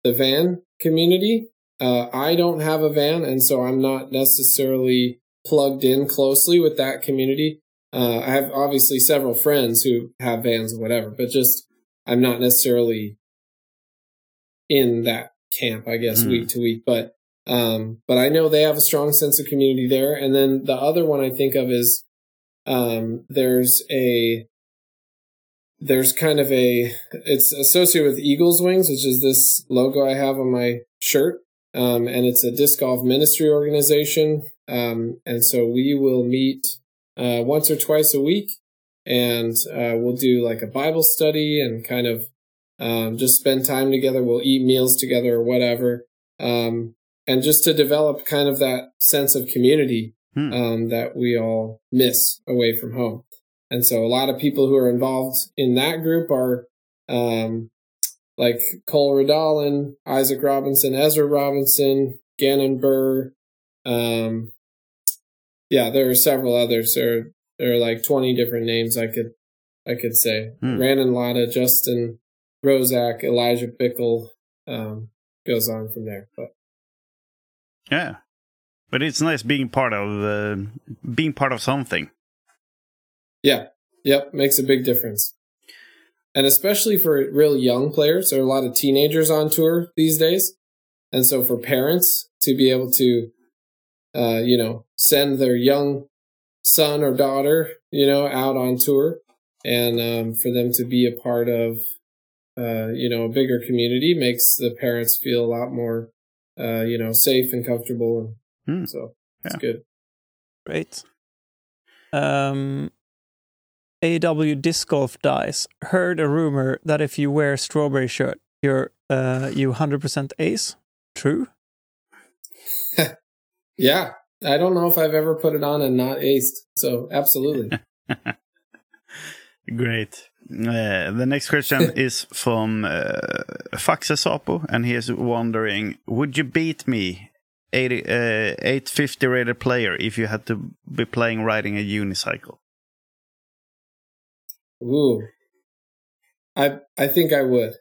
the van community. Uh, I don't have a van, and so I'm not necessarily plugged in closely with that community. Uh, I have obviously several friends who have vans or whatever, but just I'm not necessarily in that camp, I guess, mm. week to week. But um, but I know they have a strong sense of community there. And then the other one I think of is um, there's a there's kind of a it's associated with Eagles Wings, which is this logo I have on my shirt. Um, and it's a disc golf ministry organization. Um, and so we will meet uh, once or twice a week, and uh, we'll do like a Bible study and kind of um, just spend time together. We'll eat meals together or whatever, um, and just to develop kind of that sense of community hmm. um, that we all miss away from home. And so a lot of people who are involved in that group are um, like Cole Redalen, Isaac Robinson, Ezra Robinson, Gannon Buhr. Um, yeah, there are several others. There, there are like 20 different names I could, I could say. Hmm. Brandon Lotta, Justin Rozak, Elijah Bickle, um, goes on from there. But yeah, but it's nice being part of uh, being part of something. Yeah. Yep. Makes a big difference. And especially for real young players, there are a lot of teenagers on tour these days. And so for parents to be able to, uh, you know, send their young son or daughter, you know, out on tour and um, for them to be a part of, uh, you know, a bigger community makes the parents feel a lot more, uh, you know, safe and comfortable. And hmm. so it's yeah. good. Great. Um, AW Disc Golf Dice heard a rumor that if you wear strawberry shirt, you're uh, you 100% ace. True? <laughs> yeah. I don't know if I've ever put it on and not aced. So, absolutely. <laughs> Great. Uh, the next question <laughs> is from uh, Faxe Sapo, and he is wondering Would you beat me, 80, uh, 850 rated player, if you had to be playing riding a unicycle? Ooh, I I think I would.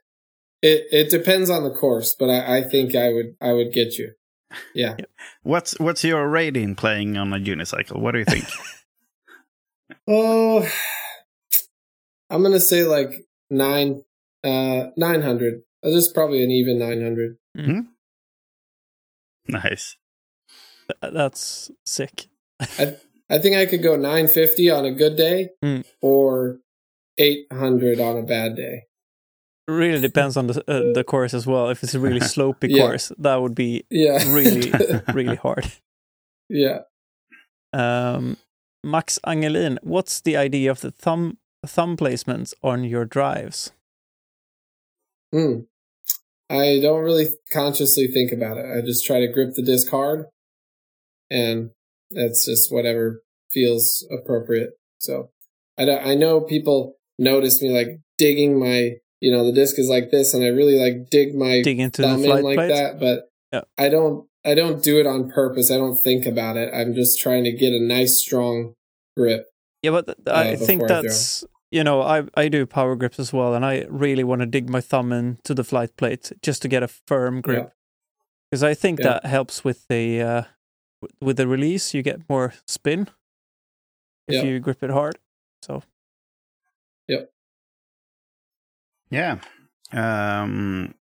It it depends on the course, but I, I think I would I would get you. Yeah. <laughs> what's what's your rating playing on a unicycle? What do you think? <laughs> oh, I'm gonna say like nine, uh, nine hundred. This is probably an even nine hundred. Mm-hmm. Nice. That's sick. I I think I could go nine fifty on a good day, mm. or 800 on a bad day. Really depends on the uh, the course as well. If it's a really <laughs> slopey yeah. course, that would be yeah. really <laughs> really hard. Yeah. Um, Max Angelin, what's the idea of the thumb thumb placements on your drives? Hmm. I don't really consciously think about it. I just try to grip the disc hard, and that's just whatever feels appropriate. So I, I know people notice me like digging my, you know, the disc is like this, and I really like dig my dig into thumb in like plates? that. But yeah. I don't, I don't do it on purpose. I don't think about it. I'm just trying to get a nice, strong grip. Yeah, but th- uh, I think that's you know I I do power grips as well, and I really want to dig my thumb into the flight plate just to get a firm grip because yeah. I think yeah. that helps with the uh, with the release. You get more spin if you grip it hard. So Yep. Yeah. Um,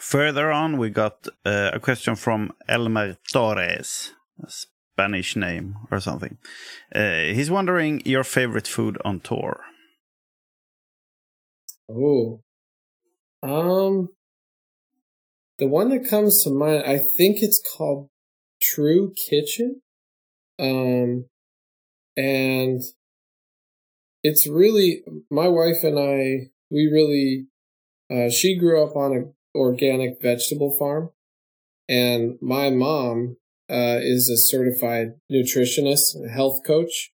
further on, we got uh, a question from Elmer Torres, a Spanish name or something. Uh, he's wondering your favorite food on tour. Oh, um, the one that comes to mind, I think it's called True Kitchen. Um, and it's really my wife and I. We really. Uh, she grew up on an organic vegetable farm, and my mom uh, is a certified nutritionist, health coach,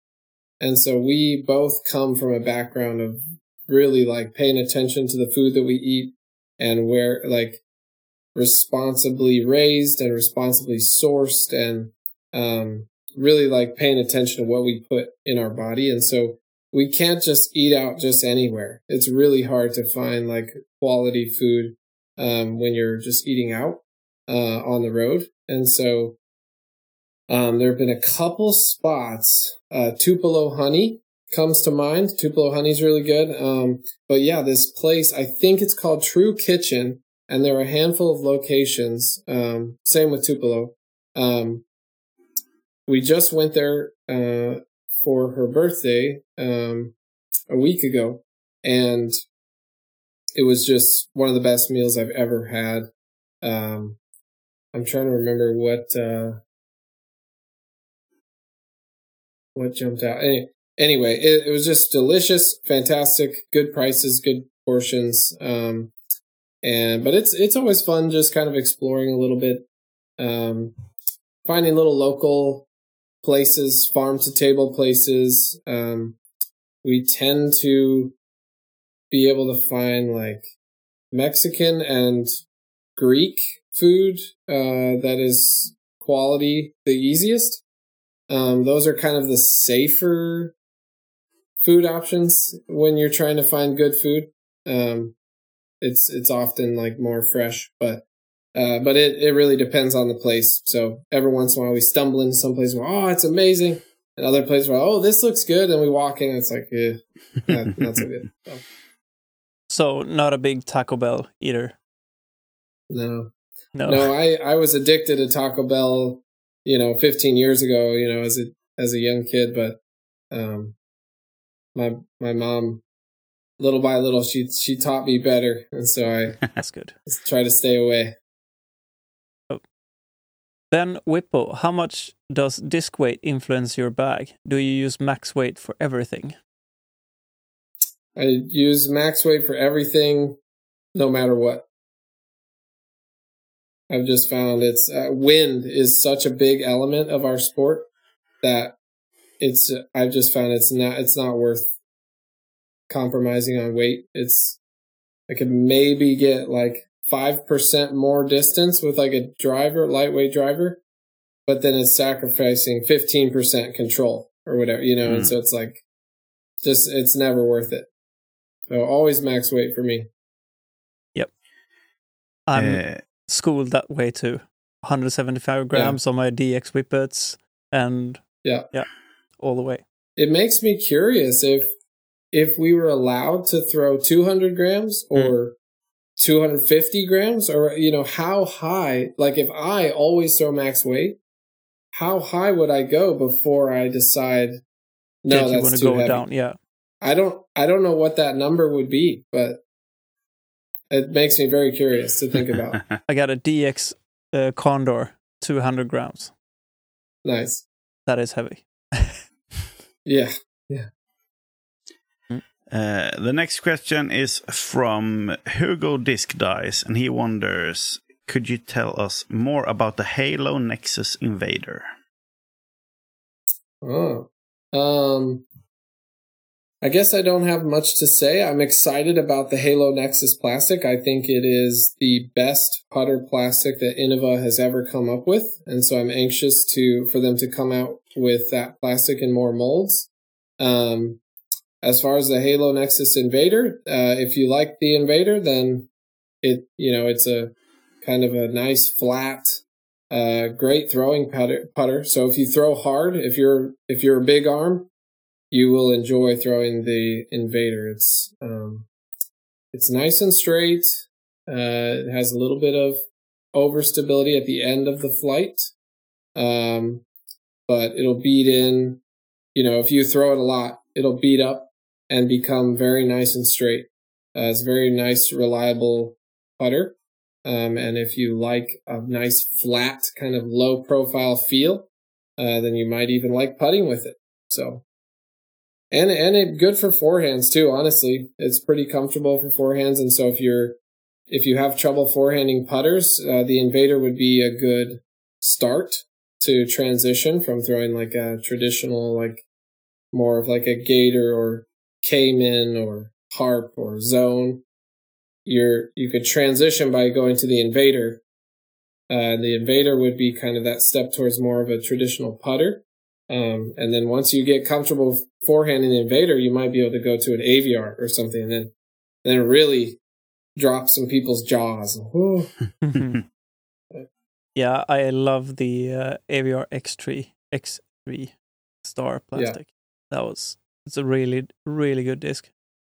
and so we both come from a background of really like paying attention to the food that we eat and where like responsibly raised and responsibly sourced and um, really like paying attention to what we put in our body. And so we can't just eat out just anywhere. It's really hard to find like quality food um, when you're just eating out uh, on the road. And so um, there have been a couple spots. Uh, Tupelo Honey comes to mind. Tupelo Honey is really good. Um, but yeah, this place, I think it's called True Kitchen, and there are a handful of locations. Um, same with Tupelo. Um, we just went there uh, for her birthday um, a week ago, and it was just one of the best meals I've ever had. Um, I'm trying to remember what uh, what jumped out. Any, anyway, it, it, was just delicious, fantastic, good prices, good portions. Um, and but it's it's always fun just kind of exploring a little bit, um, finding little local places, farm to table places. Um, we tend to be able to find like Mexican and Greek food uh, that is quality the easiest. Um, those are kind of the safer food options when you're trying to find good food. Um, it's it's often like more fresh, but uh, but it, it really depends on the place. So every once in a while we stumble into some place where oh it's amazing, and other place where oh this looks good, and we walk in and it's like yeah, <laughs> not, not so good. So. so not a big Taco Bell eater. No, no, no. I I was addicted to Taco Bell you know, 15 years ago, you know, as a, as a young kid, but, um, my, my mom, little by little, she, she taught me better. And so I, <laughs> that's good. Try to stay away. Then Whippo, how much does disc weight influence your bag? Do you use max weight for everything? I use max weight for everything, no matter what. I've just found it's uh, wind is such a big element of our sport that it's I've just found it's not it's not worth compromising on weight. It's I could maybe get like five percent more distance with like a driver, lightweight driver, but then it's sacrificing fifteen percent control or whatever, you know. Mm. And hmm. so it's like just it's never worth it. So always max weight for me. Yep. Um, uh, schooled that way too. 175 grams yeah. on my DX whippets and yeah, yeah, all the way. It makes me curious if if we were allowed to throw 200 grams hmm. or mm. 250 grams or you know how high like if i always throw max weight how high would i go before i decide no yeah, that's too heavy. down yeah i don't i don't know what that number would be but it makes me very curious to think about. <laughs> I got a DX uh, Condor, 200 grams. Nice. That is heavy. <laughs> yeah. Yeah. Uh, the next question is from Hugo Disc Dice, and he wonders Could you tell us more about the Halo Nexus Invader? Oh. Um, I guess I don't have much to say. I'm excited about the Halo Nexus plastic. I think it is the best putter plastic that Innova has ever come up with. And so I'm anxious to, for them to come out with that plastic in more molds. Um, as far as the Halo Nexus Invader, uh, if you like the Invader, then it, you know, it's a kind of a nice flat, uh, great throwing putter, putter. So if you throw hard, if you're, if you're a big arm, you will enjoy throwing the invader. It's um, it's nice and straight. Uh, it has a little bit of overstability at the end of the flight, um, but it'll beat in. You know, if you throw it a lot, it'll beat up and become very nice and straight. Uh, it's very nice, reliable putter. Um, and if you like a nice flat kind of low profile feel, uh, then you might even like putting with it. So and and it good for forehands too. Honestly, it's pretty comfortable for forehands. And so if you're if you have trouble forehanding putters, uh, the Invader would be a good start to transition from throwing like a traditional like more of like a Gator or Caiman or harp or zone. You're you could transition by going to the invader. Uh, the invader would be kind of that step towards more of a traditional putter. Um, and then once you get comfortable forehanding the invader, you might be able to go to an aviar or something, and then then really drop some people's jaws. <laughs> yeah, I love the uh, Aviar X3 X3 star plastic. Yeah. That was it's a really really good disc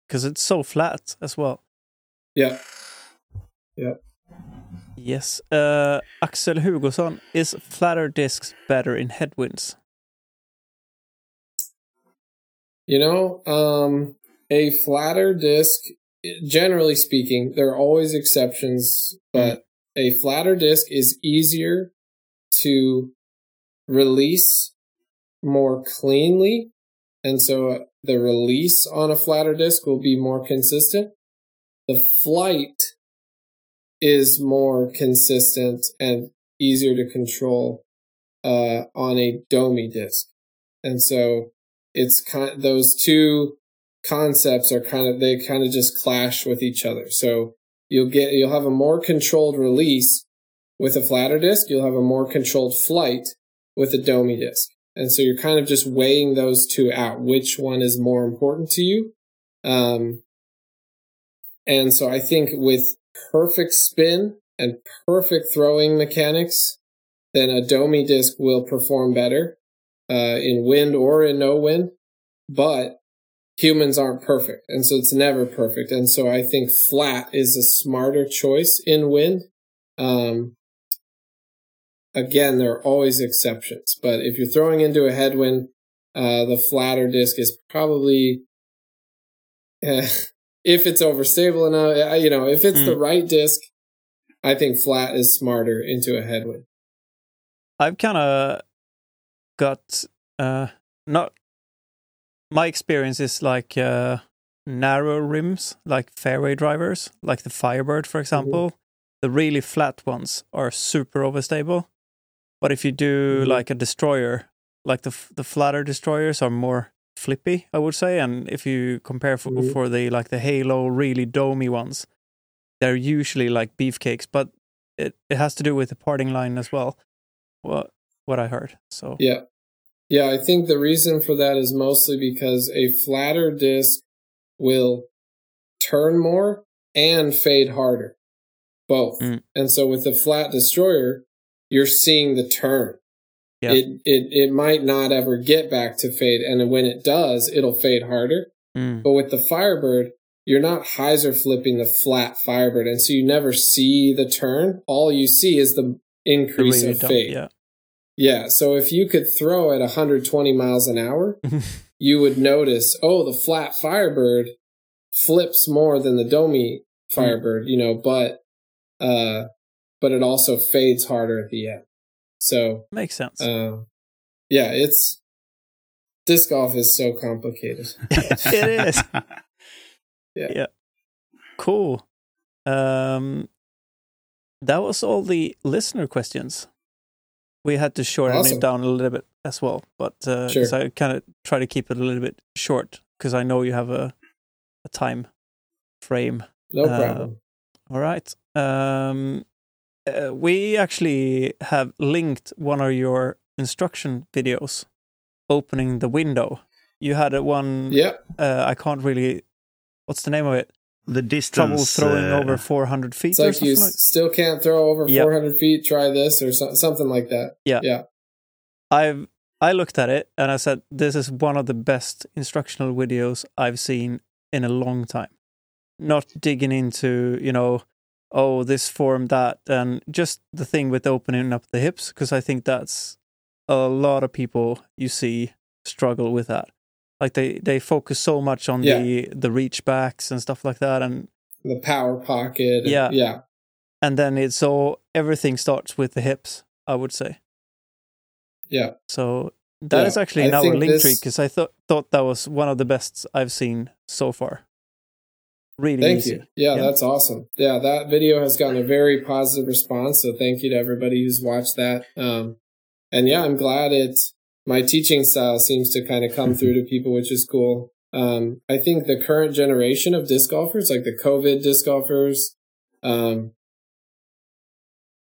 because it's so flat as well. Yeah. Yeah. Yes. Uh, Axel Hugosson, is flatter discs better in headwinds? You know, um, a flatter disc, generally speaking, there are always exceptions, but a flatter disc is easier to release more cleanly. And so the release on a flatter disc will be more consistent. The flight is more consistent and easier to control uh, on a domi disc. And so it's kind those two concepts are kind of they kind of just clash with each other. So you'll get you'll have a more controlled release with a flatter disc. You'll have a more controlled flight with a domi disc. And so you're kind of just weighing those two out. Which one is more important to you? Um, and so I think with perfect spin and perfect throwing mechanics, then a Domi disc will perform better uh, in wind or in no wind. But humans aren't perfect, and so it's never perfect. And so I think flat is a smarter choice in wind. Um, again, there are always exceptions, but if you're throwing into a headwind, uh, the flatter disc is probably uh, <laughs> if it's overstable enough, you know, if it's mm. the right disc, I think flat is smarter into a headwind. I've kind of got uh not my experience is like uh narrow rims, like fairway drivers, like the Firebird, for mm-hmm. example. Mm-hmm. The really flat ones are super overstable. But if you do mm-hmm. like a destroyer, like the the flatter destroyers are more flippy, I would say. And if you compare for, mm-hmm. for the like the Halo really domey ones, they're usually like beefcakes, but it, it has to do with the parting line as well. What what I heard. So yeah, yeah. I think the reason for that is mostly because a flatter disc will turn more and fade harder, both. Mm. And so with the flat destroyer, you're seeing the turn. Yeah. It, it, it might not ever get back to fade. And when it does, it'll fade harder. Mm. But with the Firebird, you're not hyzer flipping the flat Firebird. And so you never see the turn. All you see is the increase the of fade. Yeah. Yeah. So if you could throw at 120 miles an hour, <laughs> you would notice, oh, the flat Firebird flips more than the Domi mm. Firebird, mm. you know, but, uh, but it also fades harder at the end. So makes sense. Uh, yeah, it's disc golf is so complicated. <laughs> it is. <laughs> yeah. Yeah. Cool. Um, that was all the listener questions. We had to shorten awesome. it down a little bit as well, but uh, sure. I kind of try to keep it a little bit short because I know you have a a time frame. No uh, problem. All right. Um, uh, we actually have linked one of your instruction videos opening the window. You had a one. Yeah. Uh, I can't really. What's the name of it? The distance. Trouble throwing uh, over 400 feet. It's like you like? still can't throw over yep. 400 feet. Try this or so, something like that. Yeah. Yeah. I've I looked at it and I said, this is one of the best instructional videos I've seen in a long time. Not digging into, you know, oh, this form, that, and just the thing with opening up the hips, because I think that's a lot of people you see struggle with that. Like they they focus so much on yeah. the the reach backs and stuff like that, and the power pocket. And, yeah, yeah. And then it's all everything starts with the hips. I would say. Yeah. So that yeah. is actually I our link this... tree because I thought thought that was one of the best I've seen so far really thank easy. you. Yeah, yeah, that's awesome. Yeah that video has gotten a very positive response so thank you to everybody who's watched that. Um, and yeah i'm glad it my teaching style seems to kind of come through to people which is cool. Um, I think the current generation of disc golfers, like the COVID disc golfers, um,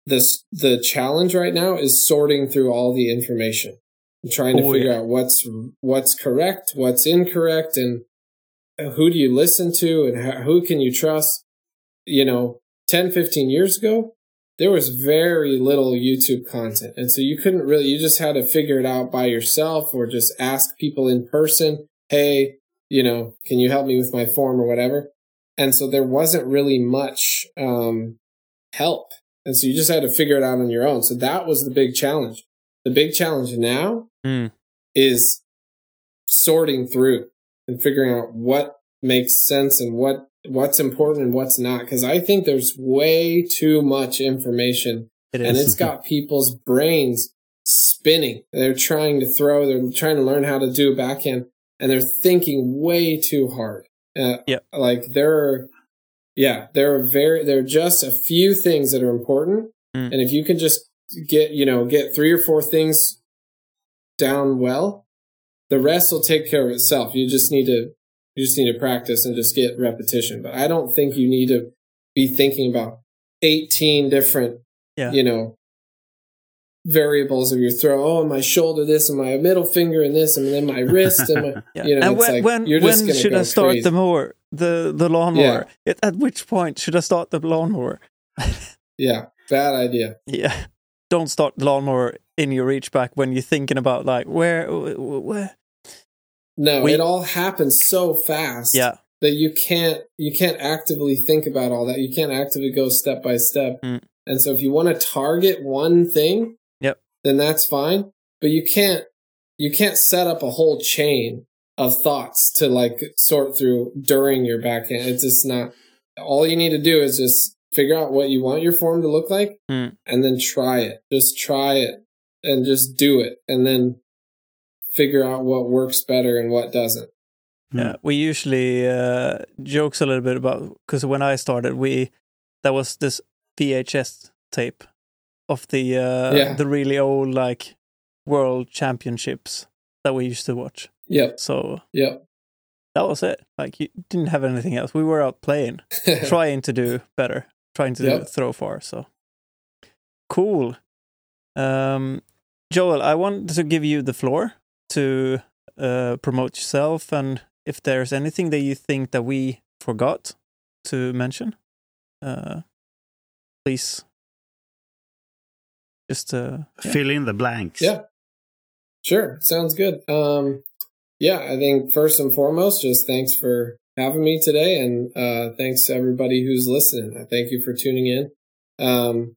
this the challenge right now is sorting through all the information and trying to oh, figure yeah. out what's what's correct, what's incorrect, and who do you listen to and how, who can you trust. You know, 10, 15 years ago, there was very little YouTube content. And so you couldn't really, you just had to figure it out by yourself or just ask people in person, Hey, you know, can you help me with my form or whatever? And so there wasn't really much, um, help. And so you just had to figure it out on your own. So that was the big challenge. The big challenge now mm. is sorting through and figuring out what makes sense and what what's important and what's not because I think there's way too much information it and it's got <laughs> people's brains spinning. They're trying to throw, they're trying to learn how to do a backhand and they're thinking way too hard. Uh, yeah. Like there are, yeah, there are very, there are just a few things that are important. Mm. And if you can just get, you know, get three or four things down well, the rest will take care of itself. You just need to you just need to practice and just get repetition. But I don't think you need to be thinking about 18 different, yeah. you know, variables of your throw. Oh, my shoulder, this, and my middle finger, and this, and then my <laughs> wrist, and my, yeah. you know, and when, like, when, when should I start crazy. the mower, the the lawnmower? Yeah. At which point should I start the lawnmower? <laughs> yeah, bad idea. Yeah, don't start the lawnmower in your reach back when you're thinking about like where where no, we, it all happens so fast. Yeah. That you can't you can't actively think about all that. You can't actively go step by step. Mm. And so if you want to target one thing, yep. then that's fine. But you can't you can't set up a whole chain of thoughts to like sort through during your backhand. It's just not all you need to do is just figure out what you want your form to look like mm. and then try it. Just try it and just do it. And then figure out what works better and what doesn't. Yeah, we usually uh, jokes a little bit about because when I started, we there was this VHS tape of the uh, yeah. the really old like world championships that we used to watch. Yeah. So yeah, that was it. Like you didn't have anything else. We were out playing, <laughs> trying to do better, trying to yep. throw far. So cool. Um, Joel, I wanted to give you the floor to uh, promote yourself and if there's anything that you think that we forgot to mention, uh, please just uh, yeah. fill in the blanks. Yeah, sure, sounds good. Um, yeah, I think first and foremost, just thanks for having me today, and uh, thanks to everybody who's listening. I thank you for tuning in. Um,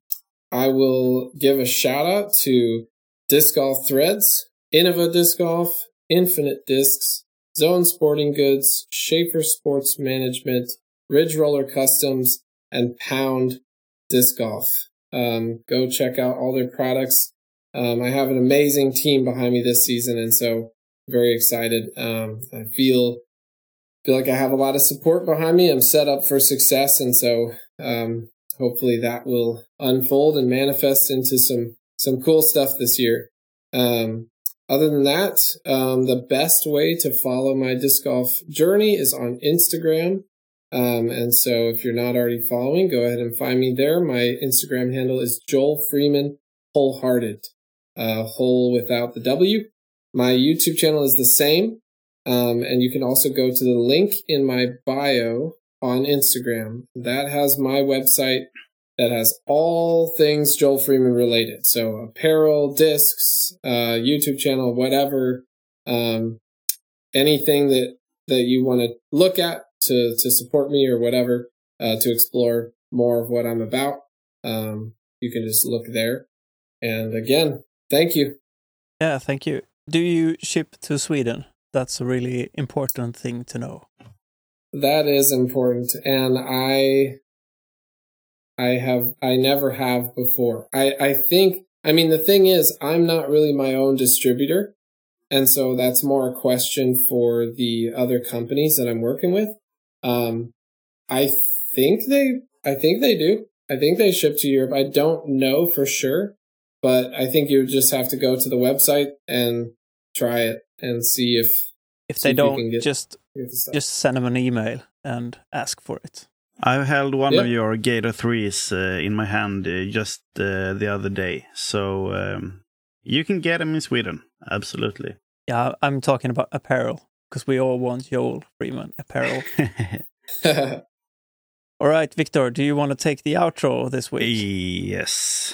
I will give a shout out to Disc Golf Threads Innova Disc Golf, Infinite Discs, Zone Sporting Goods, Schaefer Sports Management, Ridge Roller Customs, and Pound Disc Golf. Um, go check out all their products. Um, I have an amazing team behind me this season, and so very excited. Um, I feel feel like I have a lot of support behind me. I'm set up for success, and so um, hopefully that will unfold and manifest into some some cool stuff this year. Um, other than that, um, the best way to follow my disc golf journey is on Instagram. Um, and so if you're not already following, go ahead and find me there. My Instagram handle is Joel Freeman Holehearted, uh, whole without the W. My YouTube channel is the same. Um, and you can also go to the link in my bio on Instagram. That has my website that has all things Joel Freeman related. So apparel, discs, uh, YouTube channel, whatever, um, anything that, that you want to look at to, to support me or whatever, uh, to explore more of what I'm about. Um, you can just look there. And again, thank you. Yeah, thank you. Do you ship to Sweden? That's a really important thing to know. That is important. And I I have, I never have before. I, I think, I mean, the thing is, I'm not really my own distributor. And so that's more a question for the other companies that I'm working with. Um, I think they, I think they do. I think they ship to Europe. I don't know for sure, but I think you just have to go to the website and try it and see if if they don't get... just Just send them an email and ask for it. I held one yeah. of your Gator 3s uh, in my hand uh, just uh, the other day. So um, you can get them in Sweden. Absolutely. Yeah, I'm talking about apparel because we all want Joel Freeman apparel. <laughs> <laughs> all right, Viktor, do you want to take the outro this week? Yes.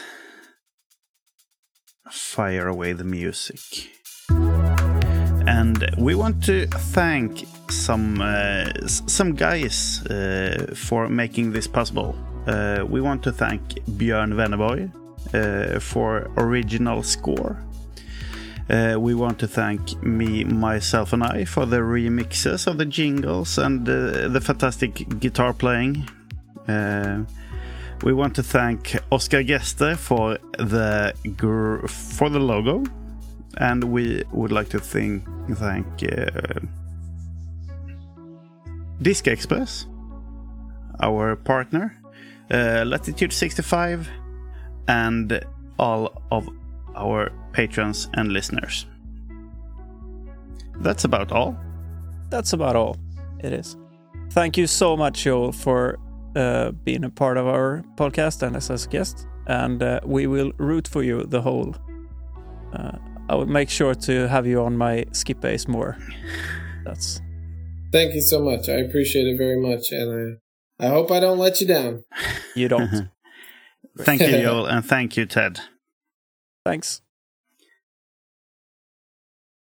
Fire away the music. And we want to thank some uh, some guys uh, for making this possible. Uh, we want to thank Björn Wennerborg uh, for original score. Uh, we want to thank me, myself, and I for the remixes of the jingles and uh, the fantastic guitar playing. we want to thank Oscar Gester for the for the logo and we would like to think, thank Disc Express, our partner, uh, Latitude 65, and all of our patrons and listeners. That's about all. That's about all. It is. Thank you so much, Joel, for uh, being a part of our podcast and as a guest. And uh, we will root for you the whole uh, I will make sure to have you on my skip base more. <laughs> That's. Thank you so much. I appreciate it very much, and I, I hope I don't let you down. You don't. <laughs> thank you, Joel, and thank you, Ted. Thanks.